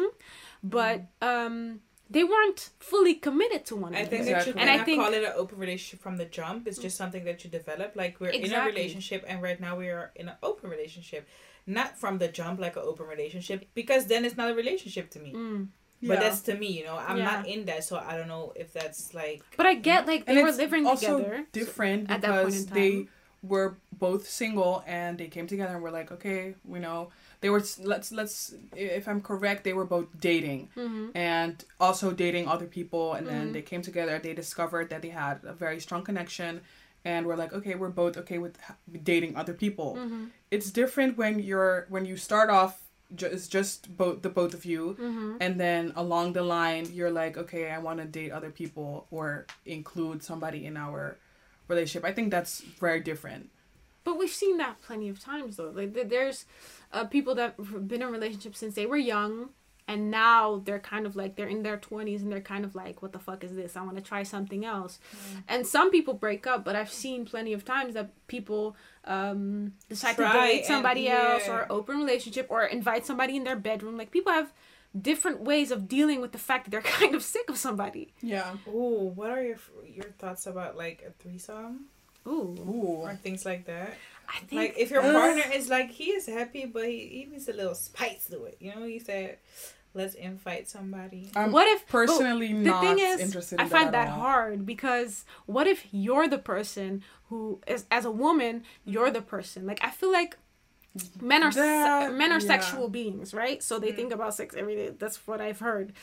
but um, they weren't fully committed to one I another. think that you And I think- call it an open relationship from the jump. It's just something that you develop. Like we're in a relationship, and right now we are in an open relationship, not from the jump like an open relationship, because then it's not a relationship to me. Mm. But that's to me, you know. I'm Yeah. not in that, so I don't know if that's like. But I get like they and were it's living also together. different at that point in time. they were both single and they came together and were like okay you know they were let's let's if i'm correct they were both dating hmm and also dating other people and then Mhm. they came together they discovered that they had a very strong connection and we're like okay we're both okay with dating other people hmm it's different when you're when you start off ju- it's just both the both of you. Hmm and then along the line you're like okay i want to date other people or include somebody in our relationship. I think that's very different. But we've seen that plenty of times though. Like there's uh, people that have been in relationships since they were young, and now they're kind of like they're in their twenties and they're kind of like, what the fuck is this? I want to try something else. And some people break up, but I've seen plenty of times that people um, decide to Try date and- somebody else or open relationship or invite somebody in their bedroom. Like people have different ways of dealing with the fact that they're *laughs* kind of sick of somebody. yeah Ooh, what are your your thoughts about like a threesome Ooh, Ooh. or things like that? I think Like if your Ugh. partner is like he is happy, but he, he needs a little spice to it. You know, he said, "Let's invite somebody." i'm what if personally the not thing is, interested in I find at that hard because what if you're the person who is as a woman, you're the person. Like I feel like men are se- men are yeah. sexual beings, right? So they Mm. think about sex every day. That's what I've heard.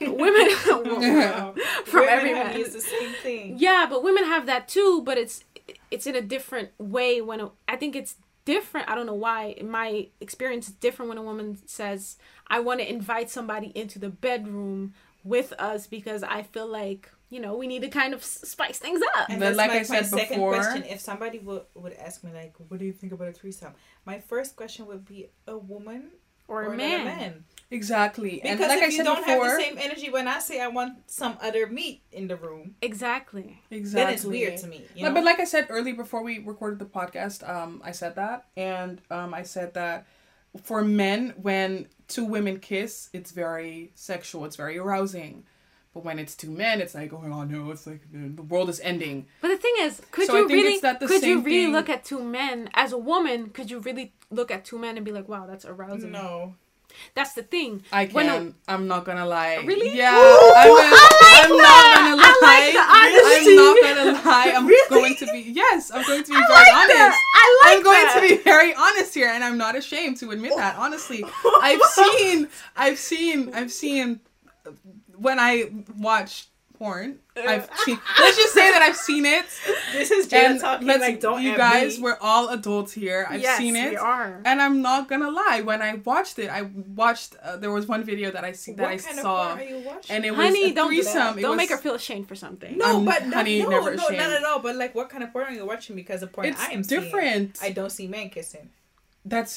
Women *laughs* *laughs* Wow. *laughs* from Women every have man. used the same thing. Yeah, but women have that too, but it's it's in a different way when I think it's different. I don't know why. My experience, is different when a woman says, "I want to invite somebody into the bedroom with us because I feel like you know we need to kind of spice things up." And But that's like my, I said my second before- question. If somebody would would ask me like, "What do you think about a threesome?" My first question would be a woman Or, or a another man. Exactly and Because like if i you said don't before have the same energy when I say I want some other meat in the room, Exactly. exactly then it's weird to me. You know? But like I said earlier before we recorded the podcast, um, I said that, and um, I said that for men, when two women kiss, it's very sexual, it's very arousing. But when it's two men, it's like, oh my no, it's like the, the world is ending. But the thing is, could So you really it's that the could you really thing- look at two men as a woman? Could you really look at two men and be like, "Wow, that's arousing"? no. That's the thing. I When a- can. I'm not gonna lie. Really? Yeah. Ooh, I'm, a, I I'm like not gonna I like the honesty. I'm not gonna lie. I'm Really? going to be. Yes, I'm going to be I very like honest. that. I like I'm going that. to be very honest here, and I'm not ashamed to admit that. Honestly, I've *laughs* seen, I've seen, I've seen when I watch porn. I've seen. *laughs* Let's just say that I've seen it. This is Jada And talking like, "Don't you guys, me." we're all adults here. I've yes, seen it. we are. And I'm not gonna lie. When I watched it, I watched. Uh, there was one video that I see that what I kind saw, of porn are you watching? and it was Honey, a don't threesome. that. Don't was- make her feel ashamed for something. no, I'm- but honey, no, never no, not at all. But like, what kind of porn are you watching? Because the porn It's I am seeing, different. I don't see men kissing. That's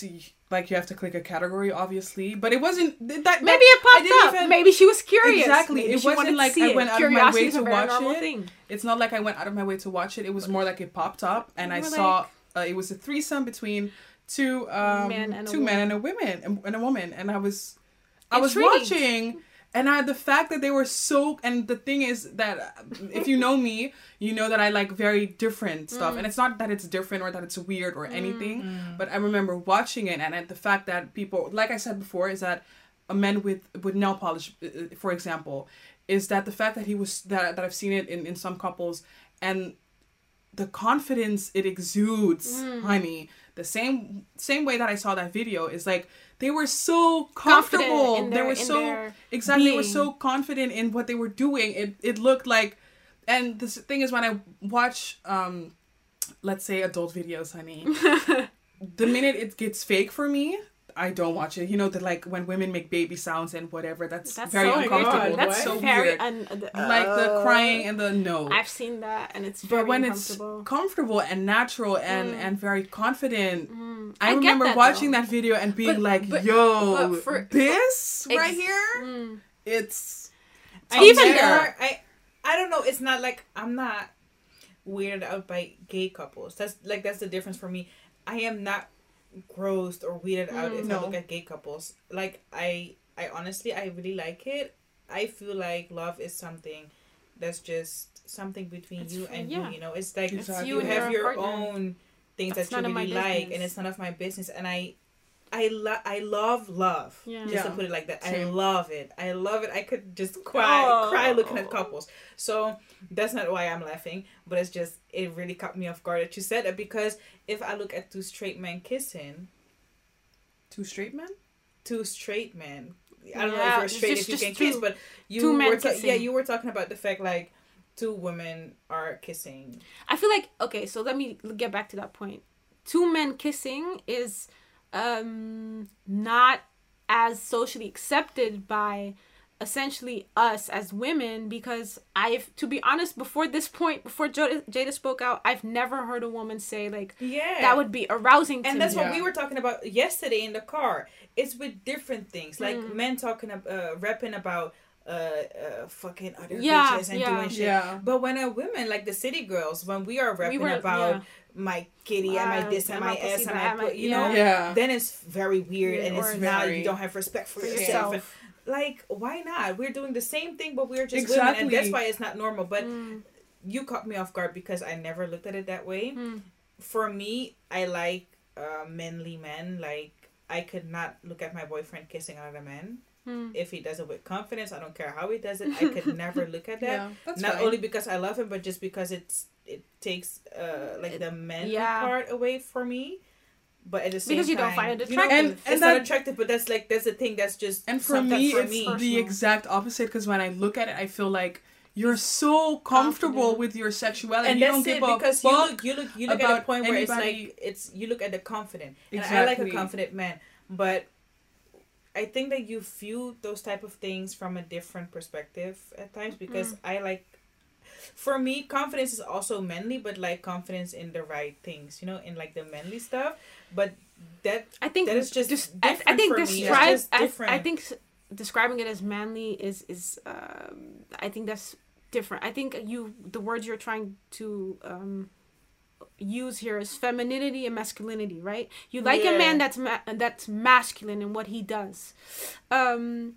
like you have to click a category, obviously, but it wasn't th- that. Maybe it popped up. even- Maybe she was curious. Exactly. Maybe It wasn't like I it. went out of my way to watch it. Thing. It's not like I went out of my way to watch it. It was more like it popped up, and I were saw uh, it was a threesome between two um a two men woman. and a woman and, and a woman, and I was I was watching. And I, the fact that they were so, and the thing is that uh, if you know me, you know that I like very different stuff. Mm. And it's not that it's different or that it's weird or anything, but I remember watching it and, and the fact that people, like I said before, is that a man with with nail polish, uh, uh, for example, is that the fact that he was that that I've seen it in in some couples and the confidence it exudes, Mm. honey. The same same way that I saw that video is like they were so comfortable. in they were so their exactly they were so confident in what they were doing. It it looked like and the thing is when I watch um let's say adult videos, honey, *laughs* the minute it gets fake for me, I don't watch it. You know that like when women make baby sounds and whatever, that's, That's very so uncomfortable. weird. That's What? so very weird. un- uh, like the crying and the no. I've seen that, and it's very but when it's comfortable and natural and Mm. and very confident, Mm. I, get remember that, watching though. that video and being But- like, but- "Yo, but for- this Ex- right here, Mm. it's I Even never- there. I I don't know. It's not like I'm not weirded out by gay couples. That's like that's the difference for me. I am not grossed or weirded out Mm. if No. I look at gay couples. Like I I honestly I really like it. I feel like love is something that's just something between It's you and yeah. you. You know, it's like It's you you have your your partner. own things That's that you none of my really like, and it's none of my business. And I I love I love love. Yeah. Just to put it like that. I love it. I love it. I could just cry Oh. cry looking at oh. couples. So that's not why I'm laughing, but it's just it really caught me off guard that you said that because if I look at two straight men kissing, two straight men. two straight men. I don't know if you're straight just- if you just can kiss, two- but you two men were ta- yeah, you were talking about the fact like two women are kissing. I feel like okay, so let me get back to that point. Two men kissing is um not as socially accepted by essentially us as women because I've to be honest before this point before Jada, Jada spoke out I've never heard a woman say like Yeah. that would be arousing to and that's me. what Yeah. we were talking about yesterday in the car. It's with different things, like Mm. men talking, uh, rapping about uh, uh, fucking other Yeah, bitches and yeah. doing shit. Yeah. But when a women like the city girls, when we are rapping were- about yeah. my kitty and my this and and my my ass pussy, and that, my, my- put, you know, Yeah. then it's very weird and it's or now you don't have respect for for yourself. yourself. Like, why not? We're doing the same thing, but we're just women, and that's why it's not normal. But Mm, you caught me off guard because I never looked at it that way. mm. For me, I like uh, manly men. Like I could not look at my boyfriend kissing another man. Mm. If he does it with confidence, I don't care how he does it. I could *laughs* never look at that. Yeah, Not fine. only because I love him, but just because it's it takes uh like the men Yeah. part away for me. But at the same Because you don't find it you know, attractive. And- it's and not attractive, but that's like that's the thing. That's just And for me, for it's me. the exact opposite because when I look at it, I feel like you're so comfortable with your sexuality. and you that's don't give it a because you look you look you look at about a point where it's like it's you look at the confident and I like a confident man but I think that you view those type of things from a different perspective at times because Mm. I like for me confidence is also manly but like confidence in the right things you know in like the manly stuff but that I think That is just I, I different think for me. It's describe I, I think describing it as manly is is um, I think that's different. I think you the words you're trying to um, use here is femininity and masculinity, right? You like a man that's ma- that's masculine in what he does. Um,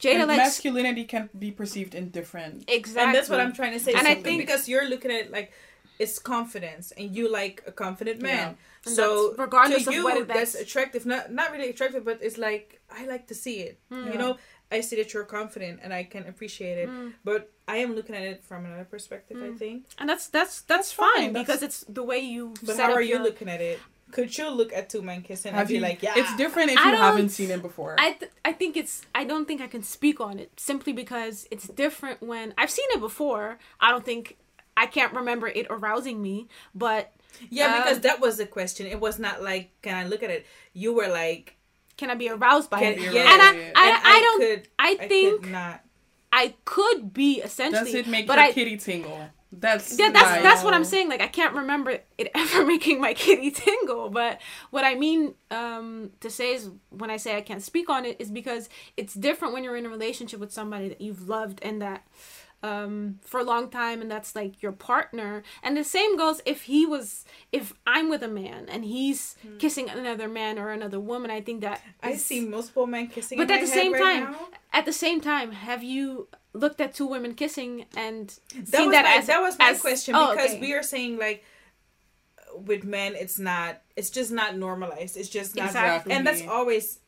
Jada likes masculinity can be perceived in different. exactly, and that's what I'm trying to say And I think- because you're looking at it like it's confidence and you like a confident man Yeah. So regardless to of you whether that's, that's- attractive not not really attractive but it's like i like to see it Hmm. you know i see that you're confident and i can appreciate it Mm. but i am looking at it from another perspective i Mm. think and that's that's that's, That's fine, fine, that's- because it's the way you. but set how up are you your- looking at it could you look at two men kissing and Have be like yeah It's different if I you haven't seen it before. I th- I think it's I don't think I can speak on it simply because it's different when I've seen it before. I don't think I can't remember it arousing me, but yeah because um, that was the question it was not like can i look at it you were like can I be aroused by can, it? yeah And I And I, and I, don't could, I I think could not I could be essentially Does it make but your I kitty tingle? That's yeah, that's that's what I'm saying. Like I can't remember it *laughs* ever making my kitty tingle. But what I mean um, to say is when I say I can't speak on it is because it's different when you're in a relationship with somebody that you've loved and that um, for a long time and that's like your partner and the same goes if he was if i'm with a man and he's kissing another man or another woman i think that I is- see multiple men kissing. but at the same right time now. at the same time have you looked at two women kissing and that seen was that my, as that was my as- question oh, because okay. we are saying like with men it's not it's just not normalized it's just not Exactly. and that's always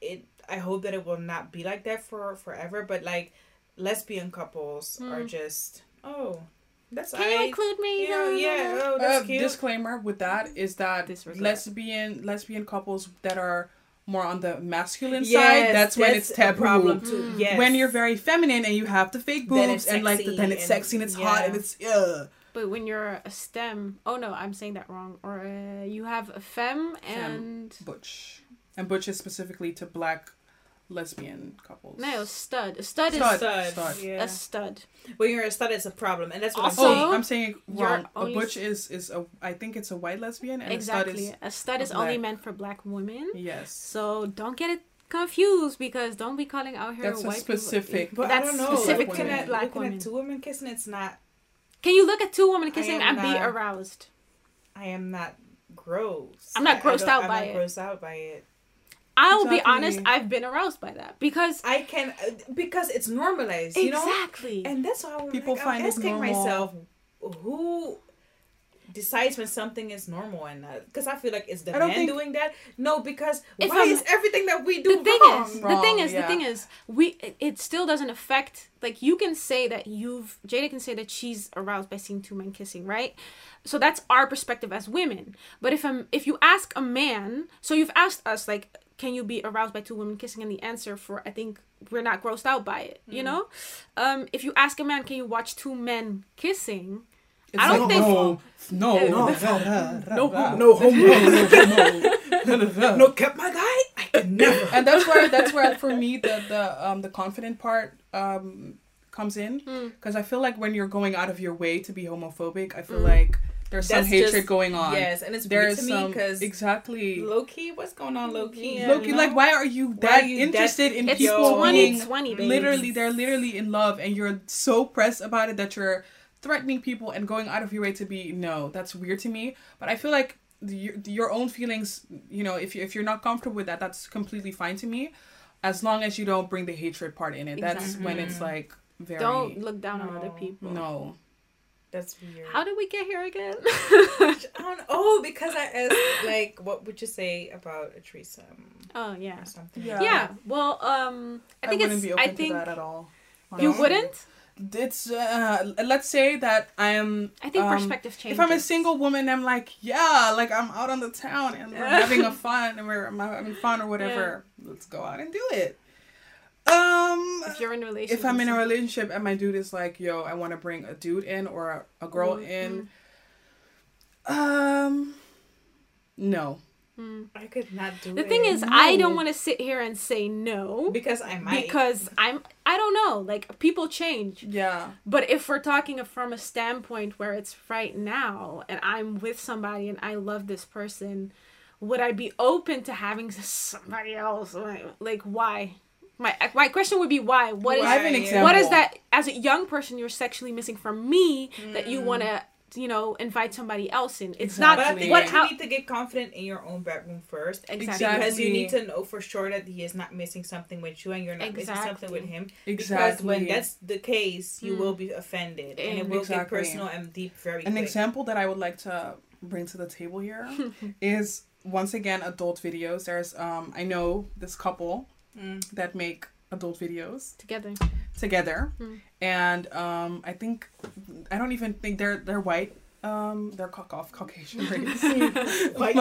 it i hope that it will not be like that for forever but like lesbian couples are just oh that's Hmm. can you I, include me you know, yeah oh that's Uh, cute disclaimer with that is that Disregard. lesbian lesbian couples that are more on the masculine Yes, side, that's, when it's a taboo. problem too yes When you're very feminine and you have the fake boobs and like the, then it's and- sexy and it's hot and it's ugh. But when you're a STEM, oh no, I'm saying that wrong. Or uh, you have a femme and butch. And butch is specifically to black lesbian couples. no stud. A stud, Stud. is stud, Stud. yeah a stud. when you're a stud it's a problem and that's what Also- i'm saying I'm saying it You're wrong. A butch is is a I think it's a white lesbian and exactly. a stud a stud is a only meant for black women. yes. So don't get it confused because don't be calling out here That's a white people- specific- but That's i don't know specific to looking at, black looking women. at two women kissing it's not Can you look at two women kissing am and be aroused? I am not gross. I'm not I- I grossed don't- out I'm by not it. grossed out by it. I'll be honest, I've been aroused by that because I can uh, because it's normalized, you know. exactly. And that's why I'm, People like, find I'm asking normal. myself who decides when something is normal and not. Because I feel like it's the I don't man think- doing that? No, because If why I'm- is everything that we do the thing wrong? is, the thing is, the thing is, we it, it still doesn't affect. Like you can say that you've Jada can say that she's aroused by seeing two men kissing, right? So that's our perspective as women. But if I'm if you ask a man, so you've asked us like, can you be aroused by two women kissing? And the answer for I think we're not grossed out by it. Hmm. You know, um, if you ask a man, can you watch two men kissing? It's I don't like, think- no, *laughs* no, No, no, no homo. no, *laughs* *laughs* No, kept my guy. I could never. and that's where that's where for me the the um the confident part um comes in because I feel like when you're going out of your way to be homophobic, I feel like there's some That's hatred just- going on. Yes, and it's there's weird to me because exactly. low key, what's going on low key? Yeah. Mm-hmm. Look, you like why are you Why that are you that- interested in It's people being 2020, babe. literally they're literally in love and you're so pressed about it that you're threatening people and going out of your way to be no that's weird to me but i feel like your, your own feelings you know if, you, if you're not comfortable with that that's completely fine to me as long as you don't bring the hatred part in it that's when it's like very Don't look down on other people. no That's weird. How did we get here again? *laughs* I don't know. Oh, because I asked, *laughs* like, what would you say about a threesome oh yeah. or something? Yeah. Yeah. Well, um, I think wouldn't it's. be open I think that at all you wouldn't. it's uh let's say that i am I think um, perspective changes. If I'm a single woman, I'm like, yeah, like I'm out on the town and we're *laughs* having a fun and we're I'm having fun or whatever. Let's go out and do it. Um, if you're in a relationship, if I'm in a relationship and my dude is like, yo, I want to bring a dude in or a, a girl Mm, in, um, no. I could not do The it. The thing is, I don't want to sit here and say no because I might. because I'm. I don't know. Like people change. Yeah. But if we're talking from a standpoint where it's right now and I'm with somebody and I love this person, would I be open to having somebody else? Like, like, why? My my question would be why? What is I have an Why? example. what is that as a young person you're sexually missing from me that Mm. you want to you know invite somebody else in? It's not but I think not what you how need to get confident in your own bedroom first. exactly. Because you need to know for sure that he is not missing something with you and you're not missing something with him. Exactly. Because when that's the case, you Mm. will be offended and it will Exactly. get personal and deep very An quick. example that I would like to bring to the table here *laughs* is once again adult videos. There's um I know this couple Mm. that make adult videos together. together Hmm. and um I think I don't even think they're they're white. Um they're cock off Caucasian race. *laughs* *laughs* But,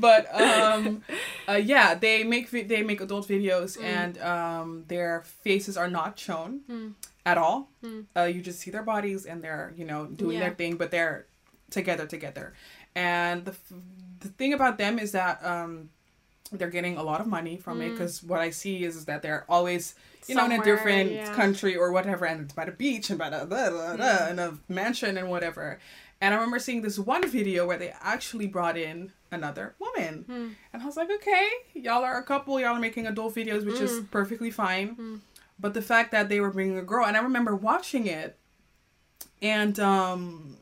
but um uh, yeah, they make they make adult videos Hmm. and um their faces are not shown Hmm. at all. Hmm. Uh, you just see their bodies and they're you know doing Yeah. their thing, but they're together together. And the f- the thing about them is that um they're getting a lot of money from it Mm. because what I see is, is that they're always you know in a different yeah. country or whatever, and it's by the beach and by the blah, blah, blah, Mm. in a mansion and whatever. And I remember seeing this one video where they actually brought in another woman. Hmm. And I was like, okay, y'all are a couple, y'all are making adult videos, which is Mm. perfectly fine. Mm. But the fact that they were bringing a girl, and I remember watching it, and um,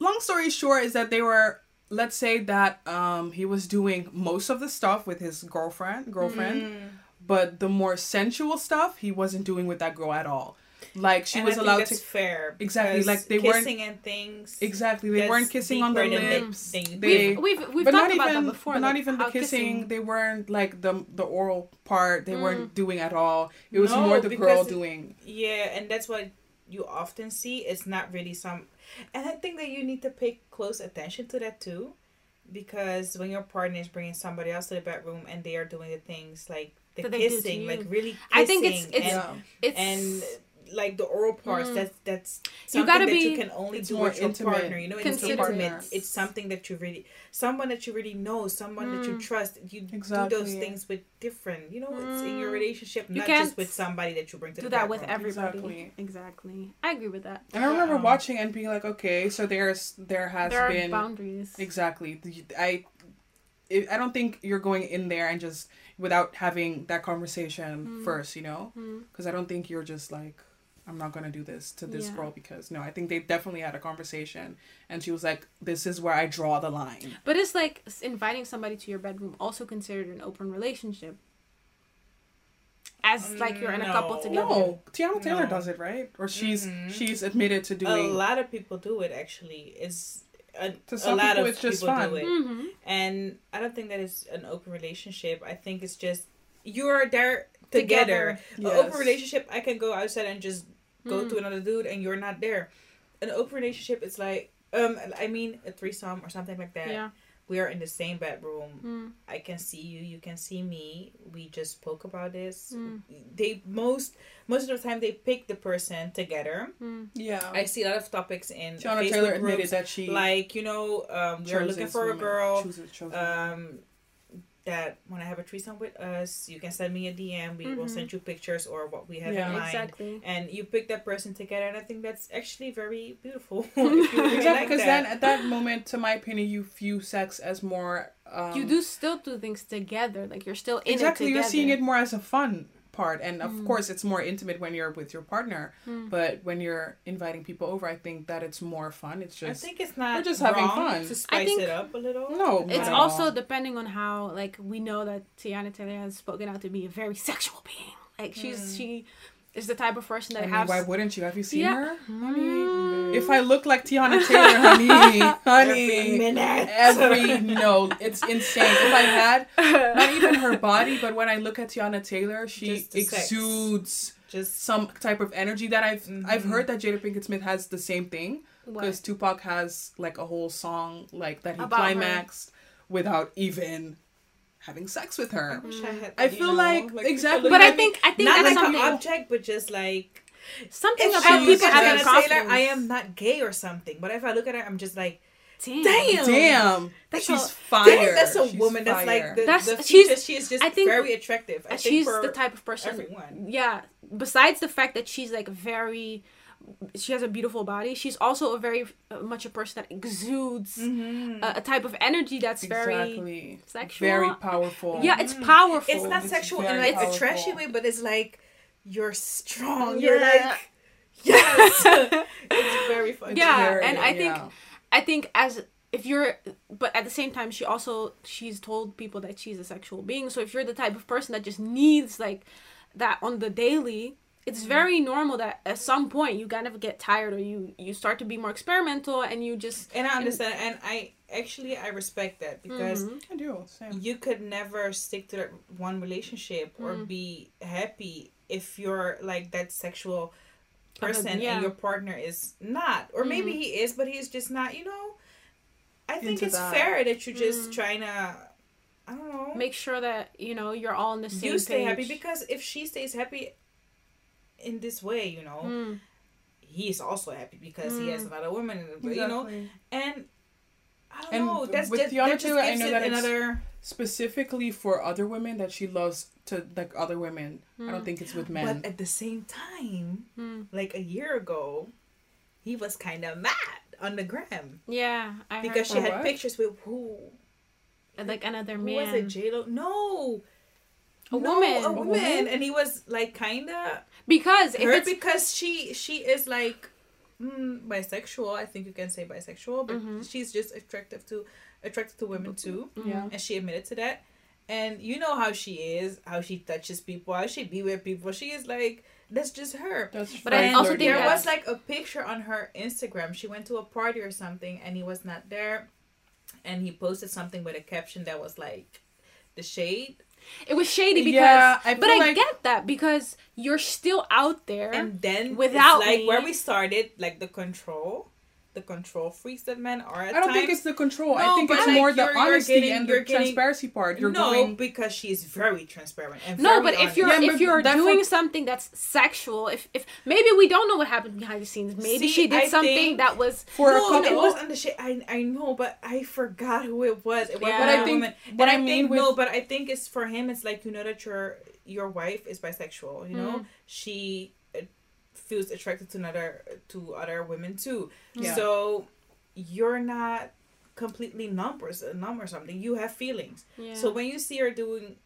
long story short is that they were. Let's say that um, he was doing most of the stuff with his girlfriend, girlfriend, Mm. but the more sensual stuff he wasn't doing with that girl at all. Like she And was I think allowed that's to fair Exactly, like, they weren't- kissing and things. exactly. They weren't kissing on the deeper than they lips. think. They, We've we've talked not about even, that before. but not even the how kissing, They weren't like the the oral part. They Mm. weren't doing at all. It was No, more the girl doing. Yeah, and that's what you often see. It's not really some, and I think that you need to pay close attention to that too, because when your partner is bringing somebody else to the bedroom and they are doing the things like the That they do to kissing, like really kissing, I think it's- it's- and. It's and like the oral parts. Mm. That's that's You something gotta that you can only do more with your intimate. partner. You know, it's Considerate. intimate. It's something that you really, someone that you really know, someone that you Mm. trust. You do Exactly. those things with different. You know, it's in your Mm. relationship, You not can't just with somebody that you bring to do the that with everybody. Exactly. Exactly. I agree with that. And I remember Um, watching and being like, okay, so there's there has there are been boundaries. exactly. I I I don't think you're going in there and just without having that conversation Mm. first, you know, Mm. because I don't think you're just like. I'm not gonna do this to this Yeah. girl because no, I think they definitely had a conversation, and she was like, "This is where I draw the line." But it's like inviting somebody to your bedroom also considered an open relationship. As like you're in a couple together. No, Teyana Taylor No. does it right, or she's Mhm. she's admitted to doing. a lot of people do it actually it's a, To a lot people, of it's just people fun. do it Mm-hmm. and i don't think that is an open relationship i think it's just you're there together, Together. an open relationship i can go outside and just go Mm. to another dude and you're not there. An open relationship is like um i mean a threesome or something like that. Yeah. we are in the same bedroom. Mm. i can see you. You can see me. We just spoke about this. Mm. they most most of the time they pick the person together. Mm. Yeah, I see a lot of topics in Teyana Facebook Taylor groups, admitted that she like you know, um, we're looking chooses for a girl chooses- chooses um, that when I have a threesome with us. You can send me a DM. We will Mhm. send you pictures or what we have Yeah. in mind. Exactly. And you pick that person together, and I think that's actually very beautiful. *laughs* *laughs* if really Exactly, like because that. then at that moment, to my opinion, you view sex as more. Um, you do still do things together. Like you're still in exactly. it You're seeing it more as a fun part, and of Mm. course, it's more intimate when you're with your partner. Mm. But when you're inviting people over, I think that it's more fun. It's just I think it's not we're just having fun. to spice think- it up a little. no. It's also all. depending on how like we know that Teyana Taylor has spoken out to be a very sexual being. Like she's Mm. she is the type of person I that mean, has why wouldn't you? Have you seen Yeah. her? Mm. If I look like Teyana Taylor, honey, *laughs* Every honey, minute. every *laughs* no, it's insane. If I had not even her *laughs* body, but when I look at Teyana Taylor, she Just the sex. exudes just some type of energy that I've I've Mhm. heard that Jada Pinkett Smith has the same thing because Tupac has like a whole song like that he About her. climaxed without even having sex with I her. wish I had. I you feel know, like- people exactly. But I think I think not that's like an object, but just like something if about I she's- look people having Teyana confidence. Taylor, I am not gay or something. But if I look at her, I'm just like, Damn. damn, Damn, That's she's a- fire. Damn, that's a She's woman. That's like the, That's- the she's- She is just I think- very attractive. I And think she's for the type of person. everyone. Yeah. Besides the fact that she's like very, she has a beautiful body. She's also a very uh, much a person that exudes Mm-hmm. a, a type of energy that's very sexual. very powerful. Yeah, it's Mm. powerful. It's not It's sexual in very like a trashy way, but it's like you're strong. Yeah. You're like *laughs* yes. *laughs* it's very fun. Yeah, very- and I think- yeah. I think as if you're, but at the same time, she also she's told people that she's a sexual being. So if you're the type of person that just needs like that on the daily, it's Mm-hmm. very normal that at some point you kind of get tired or you you start to be more experimental and you just And I understand, and I actually I respect that because Mhm. I do same. you could never stick to that one relationship or Mm. be happy if you're like that sexual Of a- person yeah. and your partner is not or maybe Mhm. he is but he's just not you know i think Into it's that. fair that you're just Mm. trying to i don't know make sure that you know you're all on the same you stay page. happy because if she stays happy in this way you know Mm. is also happy because he has Mm. another woman you know and I don't And know. That's with that, Teyana that just I know that another. specifically for other women that she loves to like other women. I don't Mm. think it's with men. But at the same time, Mm. like a year ago, he was kind of mad on the gram Yeah, I because she For had what? pictures with who? like another Who man. was it? J Lo? No, A No, woman. a woman, and he was like kinda Because if hurt it's because she she is like mm, bisexual. I think you can say bisexual, but Mhm. she's just attractive to attracted to women too, Yeah. and she admitted to that. And you know how she is, how she touches people, how she be with people. She is like that's just her. That's But I also think there that- was like a picture on her Instagram. She went to a party or something, and he was not there, and he posted something with a caption that was like, "The shade." It was shady because Yeah, I but feel I get that because you're still out there. and then without it's like me- where we started like the control the control freaks that men are at I don't think it's the control. I think it's like, more the you're- you're honesty getting- and the getting- transparency part. You're no going. because she's very transparent and no, very but if you're Yeah, if you're doing for- something that's sexual, if if maybe we don't know what happened behind the scenes. Maybe See, she did I something think- that was for no, a couple. it was on the shit. I I know, but I forgot who it was. It was Yeah. But I think women. what and I I, mean think with- no, but I think it's for him. It's like you know that your your wife is bisexual. You know, Mm. she feels attracted to another to other women too. Yeah. So you're not completely numb or numb or something. You have feelings. yeah. So when you see her doing,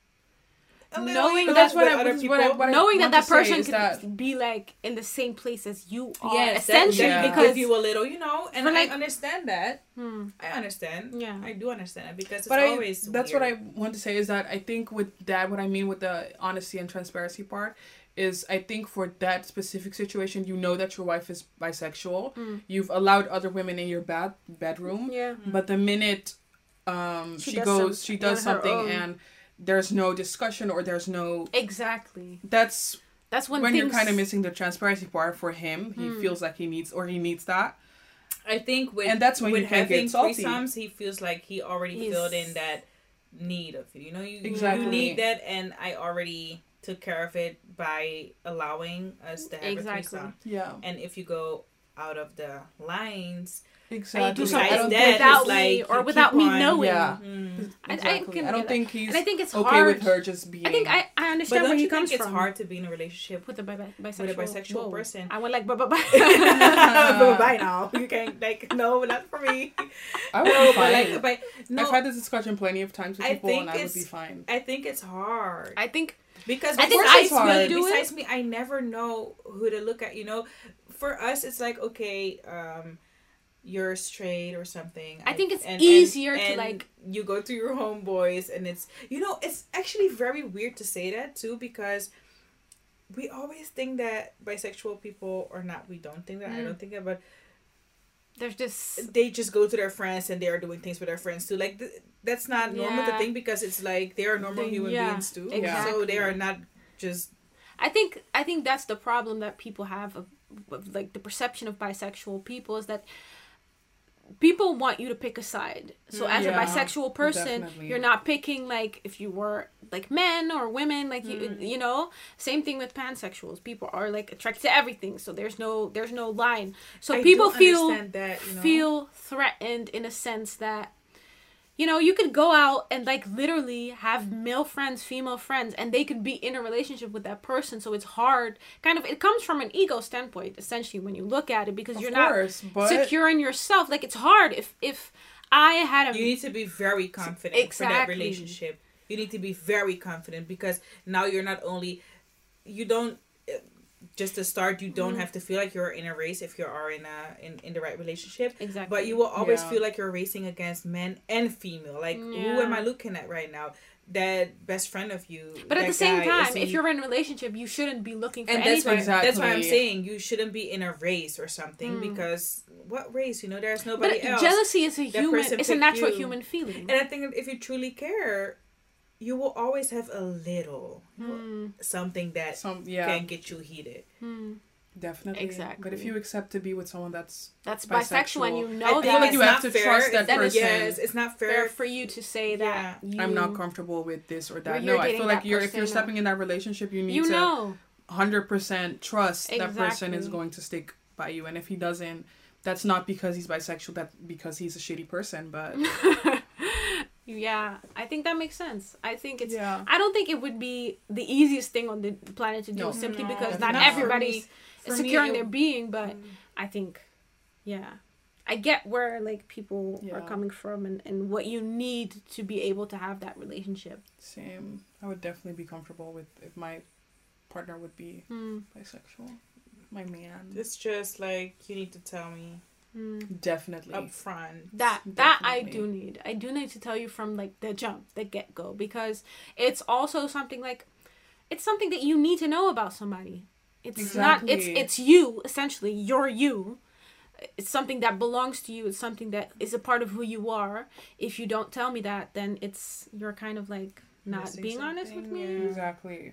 Knowing you know, But that's what I- other what people, I- what I- knowing that that person is could that- be like in the same place as you are, yes, essentially that Yeah. because give you a little, you know, and For, like- I understand that. Hmm, I understand. Yeah. I do understand it because it's but I, always. that's weird. what I want to say is that I think with that, what I mean with the honesty and transparency part is I think for that specific situation, you know that your wife is bisexual. Mm. You've allowed other women in your bed bedroom, yeah. but the minute um, She she, goes, some- she does something, and there's no discussion or there's no. Exactly. That's That's when, when, you're kind of missing the transparency part for him. He Mm. feels like he needs or he needs that. I think with And that's when with you can get having salty. threesomes, he feels like he already He's- filled in that need of it. You know, you Exactly. you need that, and I already took care of it by allowing us to have Exactly. a threesome. Yeah, And if you go out of the lines, exactly. do I something don't think- without me like or without me on- knowing. Yeah. mm, I- I can I don't think he's And I think it's okay hard. with her just being. I think I, I understand don't where he you comes think it's from. hard to be in a relationship with a bi- bi- bisexual, with a bisexual Whoa. person? I went like bye bye bye. *laughs* Bye now. You can't like no, not for me. I would no, but like, but no, I've had this discussion plenty of times with I people, think and I would be fine. I think it's hard. I think Because I think besides I me, would do it. besides me, I never know who to look at. You know, for us, it's like okay, um, you're straight or something. I think it's and- and- easier to, like- you go to your homeboys, and it's you know it's actually very weird to say that too because we always think that bisexual people or not. We don't think that. I Mm. don't think that, but there's just they just go to their friends and they are doing things with their friends too. Like th- that's not normal to Yeah. think because it's like they are normal They- human yeah, beings too. So they are not just I think I think that's the problem that people have of, of like the perception of bisexual people is that people want you to pick a side. So as a bisexual person, definitely. you're not picking like if you were like men or women like you Mm. you know. Same thing with pansexuals. People are like attracted to everything. So there's no there's no line. So I people feel that, you know? feel threatened in a sense that you know you could go out and like literally have male friends female friends and they could be in a relationship with that person. So it's hard. Kind of it comes from an ego standpoint essentially when you look at it because Of you're course, not but secure in yourself. Like it's hard. If if i had a you need to be very confident for that relationship. You need to be very confident because now you're not only you don't just to start you Mm-hmm. don't have to feel like you're in a race if you are in a in, in the right relationship exactly but you will always Yeah. feel like you're racing against men and female like who am i looking at right now that best friend of you but at the same time if you're in a relationship you shouldn't be looking for and that's why anything that's why I'm saying you shouldn't be in a race or something Mm. because what race? You know, there's but nobody else. jealousy is a That human it's a natural you. human feeling And I think if you truly care, you will always have a little Hmm. something that some yeah, can get you heated. Hmm. definitely. Exactly. But if you accept to be with someone that's that's Bisexual. bisexual and you I know think feel like you have not to fair. trust that It's- person. Yes, it's not fair. fair for you to say that you, I'm not comfortable with this or Or that. No, I feel like that you're if you're stepping in that relationship, you need you to know hundred percent trust that person is going to stick by you. And if he doesn't, that's not because he's bisexual. That because he's a shitty person. But *laughs* yeah i think that makes sense i think it's yeah, i don't think it would be the easiest thing on the planet to do No. simply No, because not not for everybody's For me, secure in their being but i think yeah I get where like people are coming from and, and what you need to be able to have that relationship. Same. I would definitely be comfortable with if my partner would be Mm, bisexual. My man. It's just like you need to tell me mm. Definitely. up front. That that I do need. I do need to tell you from like the jump, the get go, because it's also something like it's something that you need to know about somebody. It's not it's it's you essentially. You're you. It's something that belongs to you. It's something that is a part of who you are. If you don't tell me that, then it's you're kind of like not Missing being honest with me. yeah. Exactly.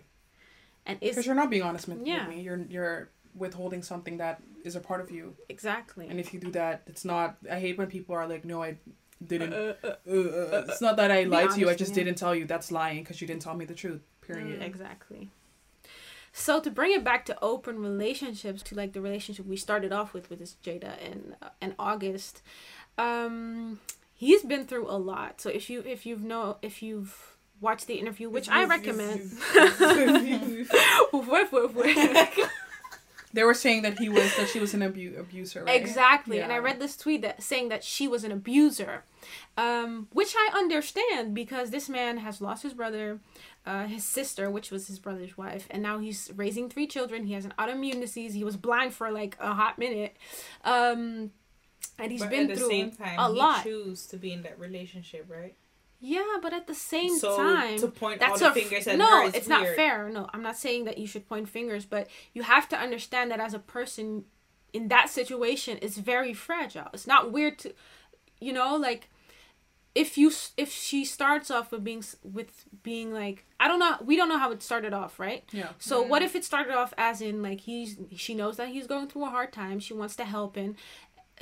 And Because you're not being honest with, Yeah. with me. You're you're withholding something that is a part of you. exactly. And if you do that, it's not. I hate when people are like, "No, I didn't." Uh, uh, Uh, uh, it's not that I lied to you. I just yeah. didn't tell you. That's lying because you didn't tell me the truth. Period. Exactly. So to bring it back to open relationships, to like the relationship we started off with with this Jada and uh, and August, um, he's been through a lot. So if you if you've know if you've watched the interview, which I recommend. *laughs* They were saying that he was that she was an abu- abuser. Right? Exactly. And I read this tweet that saying that she was an abuser, um, which I understand because this man has lost his brother, uh, his sister, which was his brother's wife, and now he's raising three children. He has an autoimmune disease. He was blind for like a hot minute, um, and he's but been at the through same time, a he lot. choose to be in that relationship, right? Yeah, but at the same so time, to point all that's the a fingers at no. her is it's weird. not fair. No, I'm not saying that you should point fingers, but you have to understand that as a person in that situation, it's very fragile. It's not weird to, you know, like if you if she starts off with being with being like I don't know we don't know how it started off right Yeah. so what mm-hmm. if it started off as in like he's she knows that he's going through a hard time she wants to help him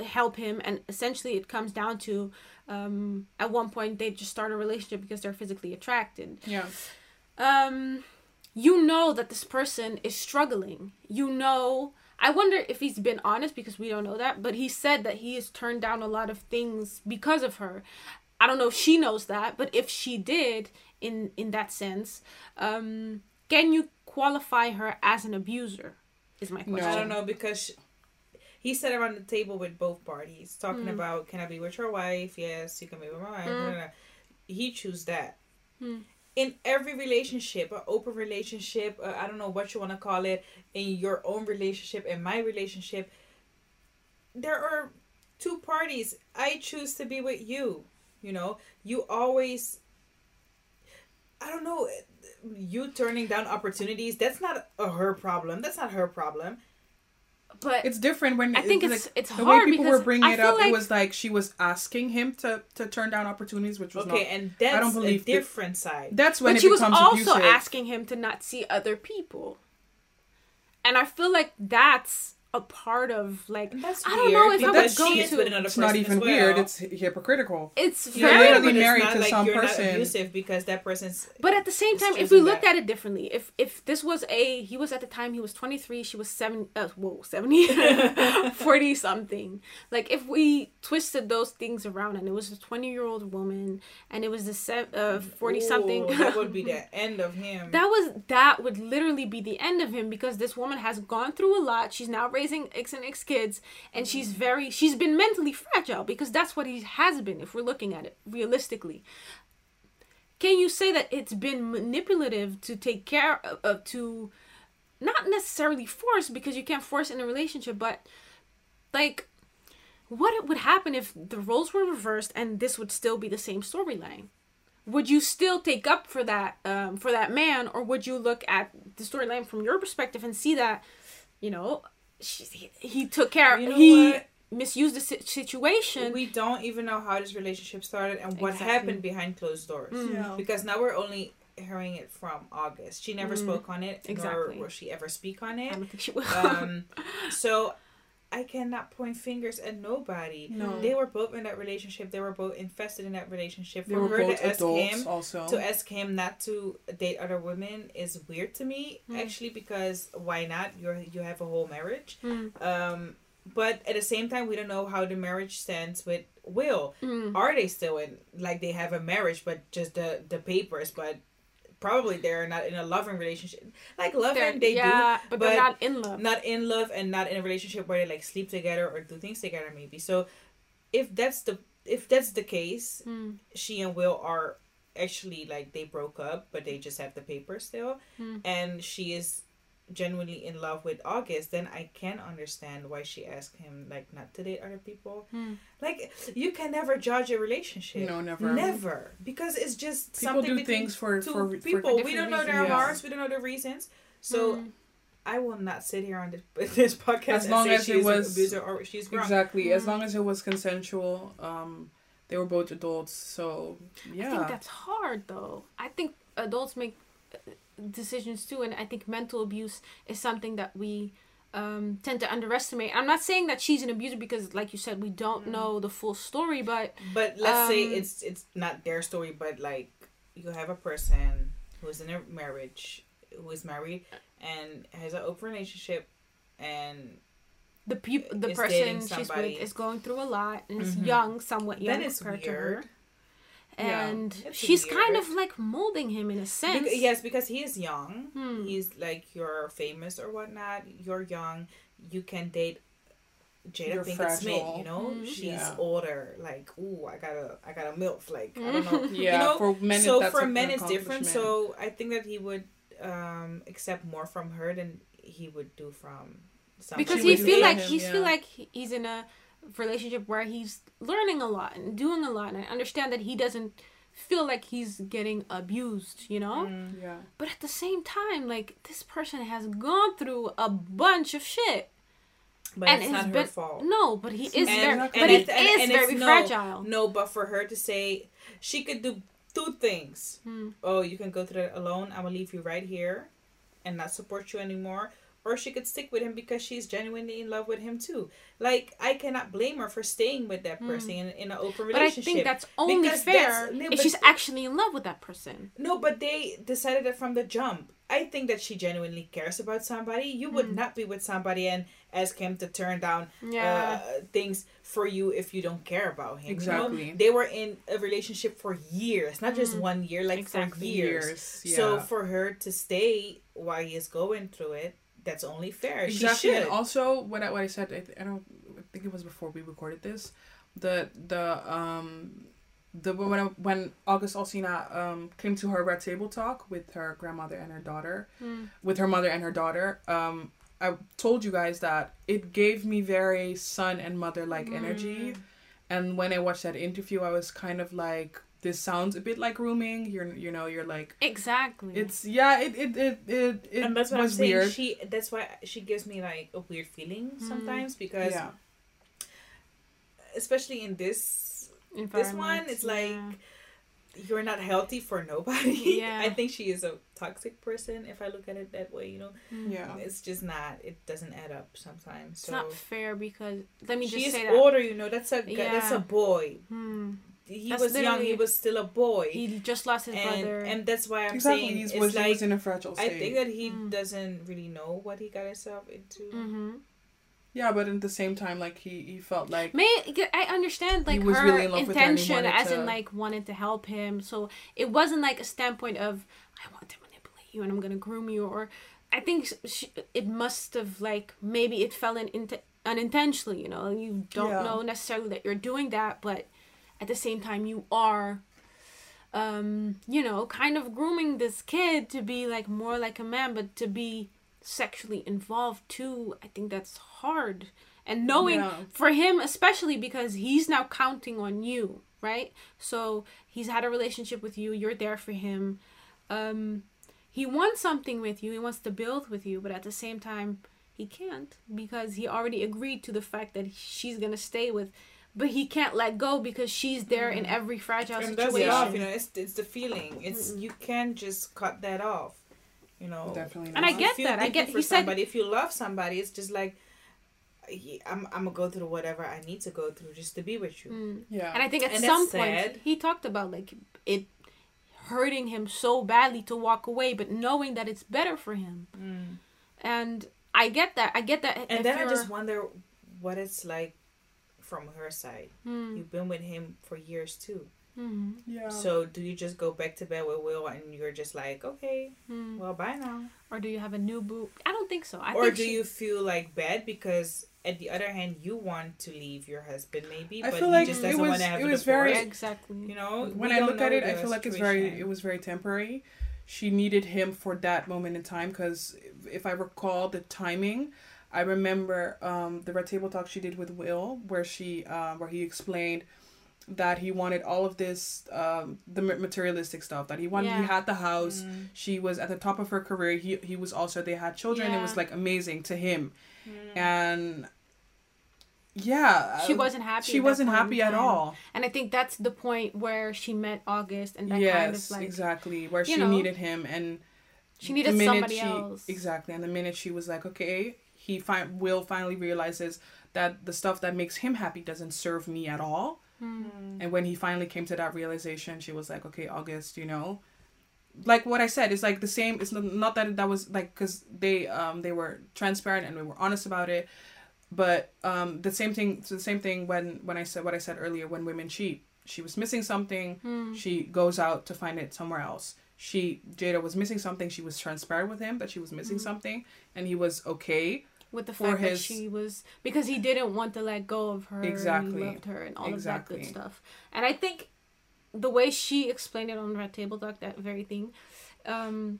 help him and essentially it comes down to um at one point they just start a relationship because they're physically attracted. Yeah. um you know that this person is struggling. You know i wonder if he's been honest because we don't know that but he said that he has turned down a lot of things because of her. I don't know if she knows that but if she did in in that sense um can you qualify her as an abuser is my question no, I don't know because sh he sat around the table with both parties talking Mm. about can I be with your wife? Yes, you can be with my wife. Mm. He choose that. Mm. In every relationship, an open relationship, uh, I don't know what you want to call it, in your own relationship, in my relationship, there are two parties. I choose to be with you. You know, you always. I don't know. You turning down opportunities. That's not a her problem. That's not her problem. But It's different when I think like, it's- it's the hard way people because were bringing I it feel up. like- It was like she was asking him to to turn down opportunities, which was Okay, not. and that's don't a believe that- different side. That's when but it she was also abusive. asking him to not see other people and i feel like that's a part of like that's I don't know if I would because go to- with another It's not person even as well. weird. It's hypocritical. it's You're very literally but it's married not to like some you're person. Not abusive because that person's. but at the same time if just we that. looked at it differently if if this was a he was at the time he was 23 she was 7 uh, whoa 70 *laughs* 40 something like if we twisted those things around and it was a 20 year old woman and it was the se- uh 40 something that would be *laughs* the end of him. that was that would literally be the end of him because this woman has gone through a lot she's now raising x and x kids and she's very she's been mentally fragile because that's what he has been if we're looking at it realistically. Can you say that it's been manipulative to take care of, of to not necessarily force because you can't force in a relationship but like what would happen if the roles were reversed and this would still be the same storyline? Would you still take up for that um, for that man or would you look at the storyline from your perspective and see that you know she, he, he took care You know he what? misused the situation we don't even know how this relationship started and what Exactly. happened behind closed doors. Mm. Yeah. Because now we're only hearing it from August. She never Mm. spoke on it, Exactly. nor will she ever speak on it. i it. don't think she will um, *laughs* so I cannot point fingers at nobody. No. They were both in that relationship. They were both invested in that relationship. For her to ask him also. to ask him not to date other women is weird to me Mm. actually because why not you're you have a whole marriage Mm. um but at the same time we don't know how the marriage stands with will Mm. are they still in like they have a marriage but just the the papers but probably they're not in a loving relationship like They're- loving they yeah but, they're not in love not in love and not in a relationship where they like sleep together or do things together maybe so if that's the if that's the case, Hmm. she and Will are actually like they broke up, but they just have the paper still, Hmm. and she is genuinely in love with August, then I can understand why she asked him like not to date other people. Hmm. Like you can never judge a relationship. No, never. Never, because it's just People something do things for two for, for people. we don't know their reasons. Yeah. hearts. We don't know their reasons. So Hmm. I will not sit here on this, *laughs* this podcast As and long say as it was- an abuser or she's wrong. Exactly. As Mm. long as it was consensual, um, they were both adults. So yeah. I think that's hard though. I think adults make uh, decisions too, and I think mental abuse is something that we um, tend to underestimate. I'm not saying that she's an abuser because, like you said, we don't Mm. know the full story, but But let's say Um, it's it's not their story, but like you have a person who's in a marriage, who is married and has an open relationship, and the people the person she's with is going through a lot and is Mhm. young, somewhat young to her, weird. Yeah, and it's she's kind of like molding him in a sense. Bec- yes, because he is young. Hmm. He's like you're famous or whatnot. You're young. You can date Jada You're Pinkett Smith. You know, Mhm. she's Yeah. older. Like, ooh, I got a, I got a milf. Like, I don't know. *laughs* yeah. you know, for men, so that's for a- men it's different. So I think that he would um accept more from her than he would do from somebody. because She he feel like him, he's feel like he's in a relationship where he's learning a lot and doing a lot and I understand that he doesn't feel like he's getting abused, you know? Mm. yeah. But at the same time, like this person has gone through a bunch of shit. but and it's not it's her fault. No, but he is And- very and but he and- is and it's very no- fragile. No, but for her to say she could do two things. Hmm. Oh, you can go through that alone. I'm gonna leave you right here, and not support you anymore. Or she could stick with him because she's genuinely in love with him too. Like I cannot blame her for staying with that person in, in an open Hmm. But I relationship. think that's only fair that's- no, if she's actually in love with that person. No, but they decided it from the jump. I think that she genuinely cares about somebody. You would Hmm. not be with somebody and ask him to turn down Yeah. uh, things for you if you don't care about him. you know? Exactly. They were in a relationship for years, not just Mm. one year, like for Exactly. years. Years. So for her to stay while he is going through it, that's only fair. exactly. She And also, what I, what I said, I, th- I don't I think it was before we recorded this. The the um the when I, when August Alsina um came to her red table talk with her grandmother and her daughter, Hmm. with her mother and her daughter. Um, I told you guys that it gave me very son and mother like energy, Mm. and when I watched that interview, I was kind of like, this sounds a bit like grooming. You're you know you're like Exactly. it's yeah it it it it, it and that's what I'm was saying. weird. She that's why she gives me like a weird feeling sometimes because yeah. especially in this this one, it's like yeah. you're not healthy for nobody. Yeah. *laughs* I think she is a toxic person if I look at it that way, you know. Hmm. yeah. It's just not it doesn't add up sometimes. It's So not fair because let me just she's say that older, you know, that's a gu- that's a boy. Hmm. He That's was young, he was still a boy. he just lost his and brother. and that's why I'm exactly. saying He's, it's was, he like was in a fragile I think that he Mm. doesn't really know what he got himself into. hmm yeah, but at the same time, like he, he felt like May I understand like He was her really in love with her and he intention as in like wanted to help him. So it wasn't like a standpoint of I want to manipulate you and I'm gonna groom you or I think she, it must have like maybe it fell in into unintentionally. You know, you don't Yeah. know necessarily that you're doing that, but at the same time you are. Um, you know, kind of grooming this kid to be like more like a man, but to be sexually involved too. I think that's hard. And knowing Yeah. for him especially because he's now counting on you right so he's had a relationship with you you're there for him um he wants something with you he wants to build with you but at the same time he can't because he already agreed to the fact that she's gonna stay with but he can't let go because she's there in every fragile and that's situation it off, you know. It's it's the feeling. It's you can't just cut that off, you know. definitely. Not. And I not. get that. I get- for he said- somebody. If you love somebody, it's just like I'm. I'm gonna go through whatever I need to go through just to be with you. Mm. yeah. and i think at And some point sad. he talked about like it hurting him so badly to walk away but knowing that it's better for him Mm. and i get that i get that And then I you're- just wonder what it's like from her side. Hmm. You've been with him for years too. Hmm. yeah. So do you just go back to bed with Will and you're just like, okay, Hmm. well, bye now? or do you have a new boo i don't think so i or think do she- you feel like bad because at the other hand, you want to leave your husband, maybe, I but feel he like just it doesn't was- want to have it a was divorce. very- exactly. You know, when I look at it, I feel like it's very it was very temporary. She needed him for that moment in time because if I recall the timing, I remember um, the Red Table Talk she did with Will, where she uh, where he explained that he wanted all of this um, the materialistic stuff that he wanted. He had the house. Mm. She was at the top of her career. He he was also they had children. It was like amazing to him, Mm. and yeah, she wasn't happy. She wasn't happy at all. And I think that's the point where she met August and that yes, kind of like exactly. Where she know, needed him, and she needed somebody else. Exactly, and the minute she was like, okay, he fi- Will finally realizes that the stuff that makes him happy doesn't serve me at all. Hmm. And when he finally came to that realization, she was like, okay, August, you know, like what I said, it's like the same. It's not, not that that was like because they um they were transparent and we were honest about it, but um the same thing. It's the same thing when when I said what I said earlier when women cheat. She was missing something. Hmm. She goes out to find it somewhere else. She Jada was missing something. She was transparent with him that she was missing Hmm. something, and he was okay. With the fact that she was because he didn't want to let go of her Exactly. and he loved her and all of that good stuff and i think the way she explained it on red table talk that very thing um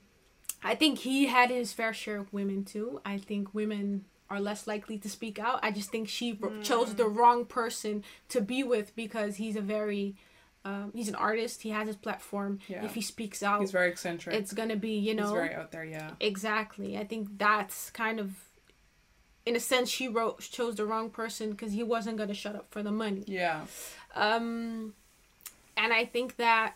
i think he had his fair share of women too i think women are less likely to speak out i just think she r- chose Mm. the wrong person to be with because he's a very um, he's an artist he has his platform Yeah. if he speaks out He's very eccentric. it's gonna be you know He's very out there. Yeah. Exactly. I think that's kind of, in a sense, she wrote chose the wrong person because he wasn't gonna shut up for the money. Yeah. Um, and I think that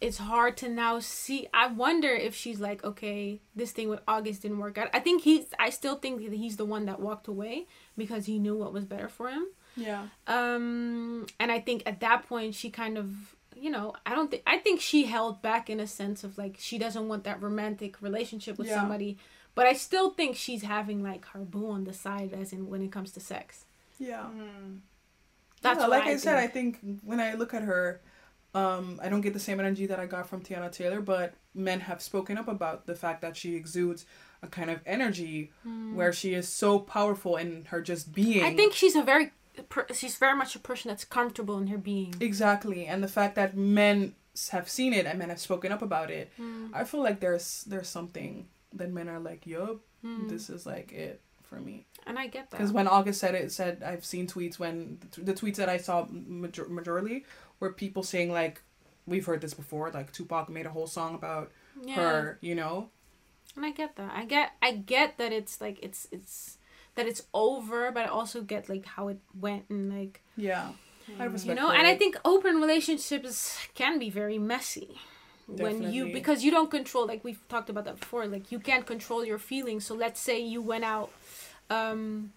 it's hard to now see. I wonder if she's like, okay, this thing with August didn't work out. I think he's. I still think that he's the one that walked away because he knew what was better for him. Yeah. Um, and I think at that point she kind of, you know, I don't think I think she held back in a sense of like she doesn't want that romantic relationship with Yeah. somebody, but I still think she's having like her boo on the side as in when it comes to sex. Yeah. That's yeah, what like I I, said, I think. think when I look at her, um, I don't get the same energy that I got from Teyana Taylor, but men have spoken up about the fact that she exudes a kind of energy where she is so powerful in her just being. I think she's a very she's very much a person that's comfortable in her being. exactly, and the fact that men have seen it and men have spoken up about it, Hmm. I feel like there's there's something that men are like, yup, Hmm. this is like it for me. And I get that. Because when August said it, said I've seen tweets when the tweets that I saw major- majorly were people saying like, we've heard this before. Like Tupac made a whole song about yeah. her, you know. And I get that. I get I get that it's like it's it's that it's over, but I also get like how it went and like Yeah, I have you know for and i think open relationships can be very messy when you because you don't control like we've talked about that before like you can't control your feelings. So let's say you went out um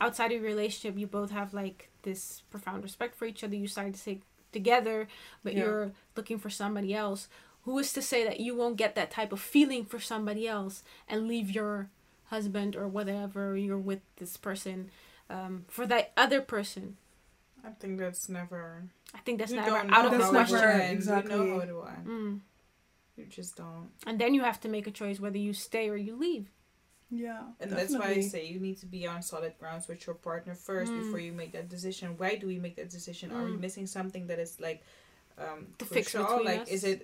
outside of your relationship you both have like this profound respect for each other you decided to stay together but Yeah. you're looking for somebody else. Who is to say that you won't get that type of feeling for somebody else and leave your husband or whatever you're with this person um, for that other person I think that's never. I think that's you never don't out of the That's never- question. ends. exactly. You know how it will end. Mm. You just don't. And then you have to make a choice whether you stay or you leave. yeah, And that's why I say you need to be on solid grounds with your partner first Mm. before you make that decision. Why do we make that decision? Are we Mm. missing something that is like um To fix crucial? between like us? is it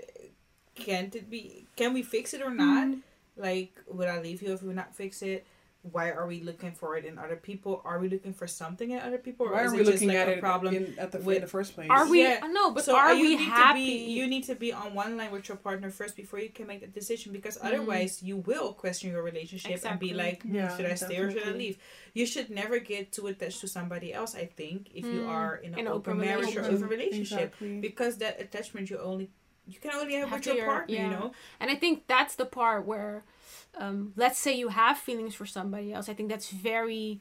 can't it be can we fix it or not? Mm. Like would I leave you if we not fix it? Why are we looking for it in other people? Are we looking for something in other people? Or Why is are it we just looking like at a it problem in, at the with- in the first place? Are we? Yeah. No, but so are you we need happy? To be, you need to be on one line with your partner first before you can make that decision because Mm. otherwise you will question your relationship Exactly. and be like, Yeah, should I stay or should I leave? You should never get too attached to somebody else. I think if you Mm. are in an In open, open marriage or relationship. open relationship Exactly. because that attachment you only you can only have, Have with your your- partner. yeah. You know, And I think that's the part where, um, let's say you have feelings for somebody else. I think that's very,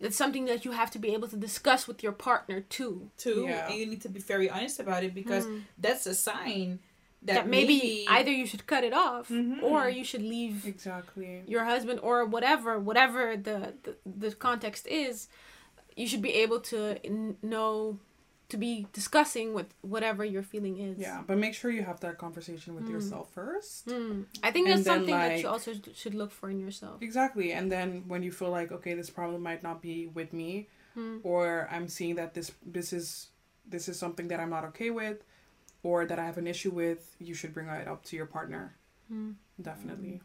that's something that you have to be able to discuss with your partner too. too. Yeah. And you need to be very honest about it because Mm. that's a sign that, That, maybe, maybe either you should cut it off Mhm. or you should leave Exactly. your husband or whatever, whatever the, the, the context is. You should be able to n- know to be discussing with whatever your feeling is. Yeah, but make sure you have that conversation with Mm. yourself first. Mm. I think that's then, something that you also should look for in yourself. Exactly. And then when you feel like, okay, this problem might not be with me, Mm. or I'm seeing that this this is this is something that I'm not okay with, or that I have an issue with, you should bring it up to your partner. Mm. Definitely.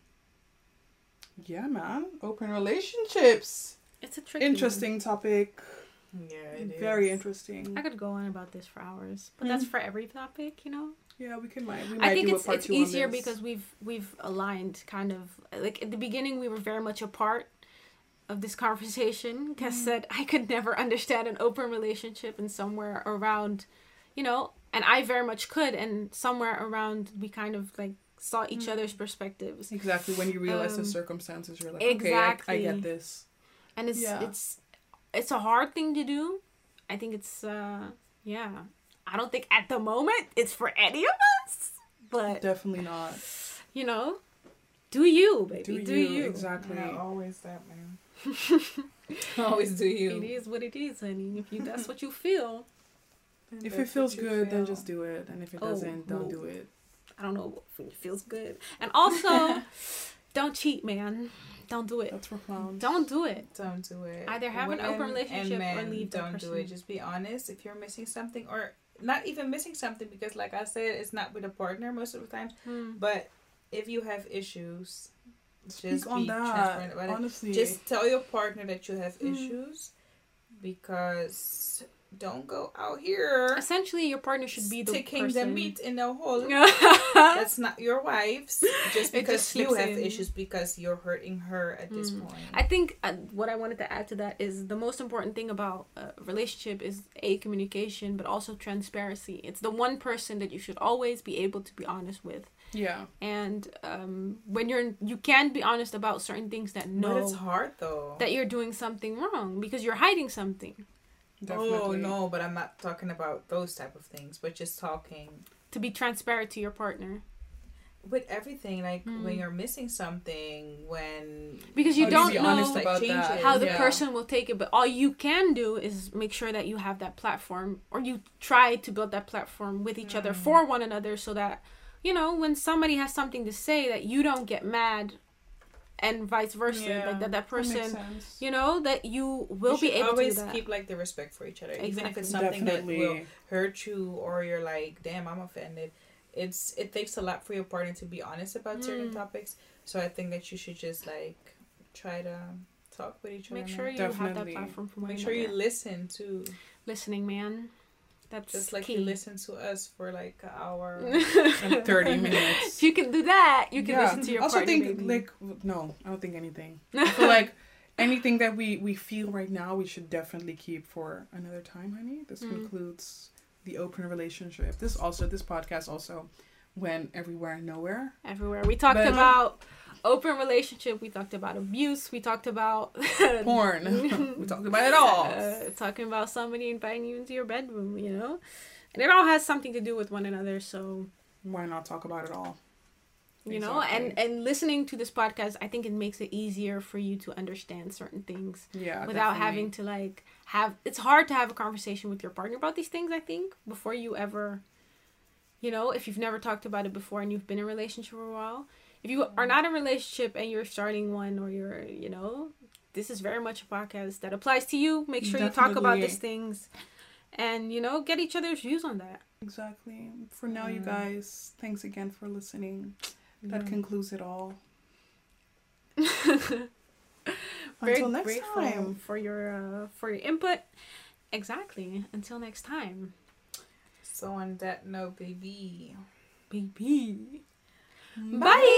Yeah, man. Open relationships. It's a tricky one. Interesting topic. Yeah, it Very is. interesting. I could go on about this for hours, but that's for every topic, you know. Yeah, we can might we I think do it's a part it's two easier because we've we've aligned kind of like at the beginning we were very much apart of this conversation. Cass Mm-hmm. said I could never understand an open relationship and somewhere around, you know, and I very much could and somewhere around we kind of like saw each Mm-hmm. other's perspectives exactly when you realize the Um, circumstances, you're like, okay, I, I get this. and it's Yeah. it's it's a hard thing to do. I think it's uh yeah. I don't think at the moment it's for any of us, but Definitely not. you know, do you, baby, Do, do, you, you. exactly? Yeah, always that man. *laughs* always do you. It is what it is, honey. If you that's what you feel, If it feels what you good, then just do it, and if it Oh, doesn't, don't no. do it. I don't know if it feels good. And also, *laughs* don't cheat, man. Don't do it. That's for clowns. Don't do it. Don't do it. Either have an open Women relationship and or leave Don't do it. Just be honest. If you're missing something, or not even missing something, because like I said, it's not with a partner most of the time. Hmm. But if you have issues, Speak just on be that. transparent about it. Honestly, Just tell your partner that you have Mm. issues, because don't go out here Essentially, your partner should be the sticking person. the meat in a hole. That's not your wife's. Just *laughs* because just you have in. issues, because you're hurting her at this Mm. point. I think uh, what I wanted to add to that is the most important thing about a relationship is a communication, but also transparency. It's the one person that you should always be able to be honest with. yeah, And um, when you're, you can't be honest about certain things that But it's hard though. that you're doing something wrong because you're hiding something. Definitely. Oh no, but I'm not talking about those type of things, but just talking To be transparent to your partner with everything. Like Mm. when you're missing something, when because you don't be know like, about changes. that? how the Yeah. person will take it but all you can do is make sure that you have that platform or you try to build that platform with each other Mm. for one another so that you know when somebody has something to say that you don't get mad and vice versa Yeah, like that that That person sense. you know that you will you be able always to do that keep like the respect for each other, even if it's Exactly. something that will hurt you or you're like, damn, I'm offended. It's it takes a lot for your partner to be honest about certain Mm. topics. So I think that you should just like try to talk with each other. make sure more. you have that Definitely. platform for one make sure you listen to listening man that's Just like key. you listen to us for like an hour. *laughs* And 30 minutes. if you can do that you can Yeah. listen to your also think baby. like no, I don't think anything. *laughs* Like anything that we we feel right now, we should definitely keep for another time, honey. This Mm. concludes the open relationship. This also this podcast also went everywhere and nowhere. everywhere. We talked But- about open relationship. We talked about abuse. We talked about *laughs* Porn. *laughs* we talked about it all. Uh, *laughs* talking about somebody inviting you into your bedroom. You know, and it all has something to do with one another. So Why not talk about it all? you know, and and listening to this podcast, I think it makes it easier for you to understand certain things Yeah. without definitely. having to like have. It's hard to have a conversation with your partner about these things. I think before you ever. You know, if you've never talked about it before and you've been in a relationship for a while, if you are not in a relationship and you're starting one or you're, you know, this is very much a podcast that applies to you. Make sure you talk about these things and, you know, get each other's views on that. Exactly. For now, you Mm. guys, thanks again for listening. That Yeah. concludes it all. *laughs* very Until next grateful time. for your uh, for your input. Exactly. Until next time. So on that note, baby. Baby. Bye. Bye.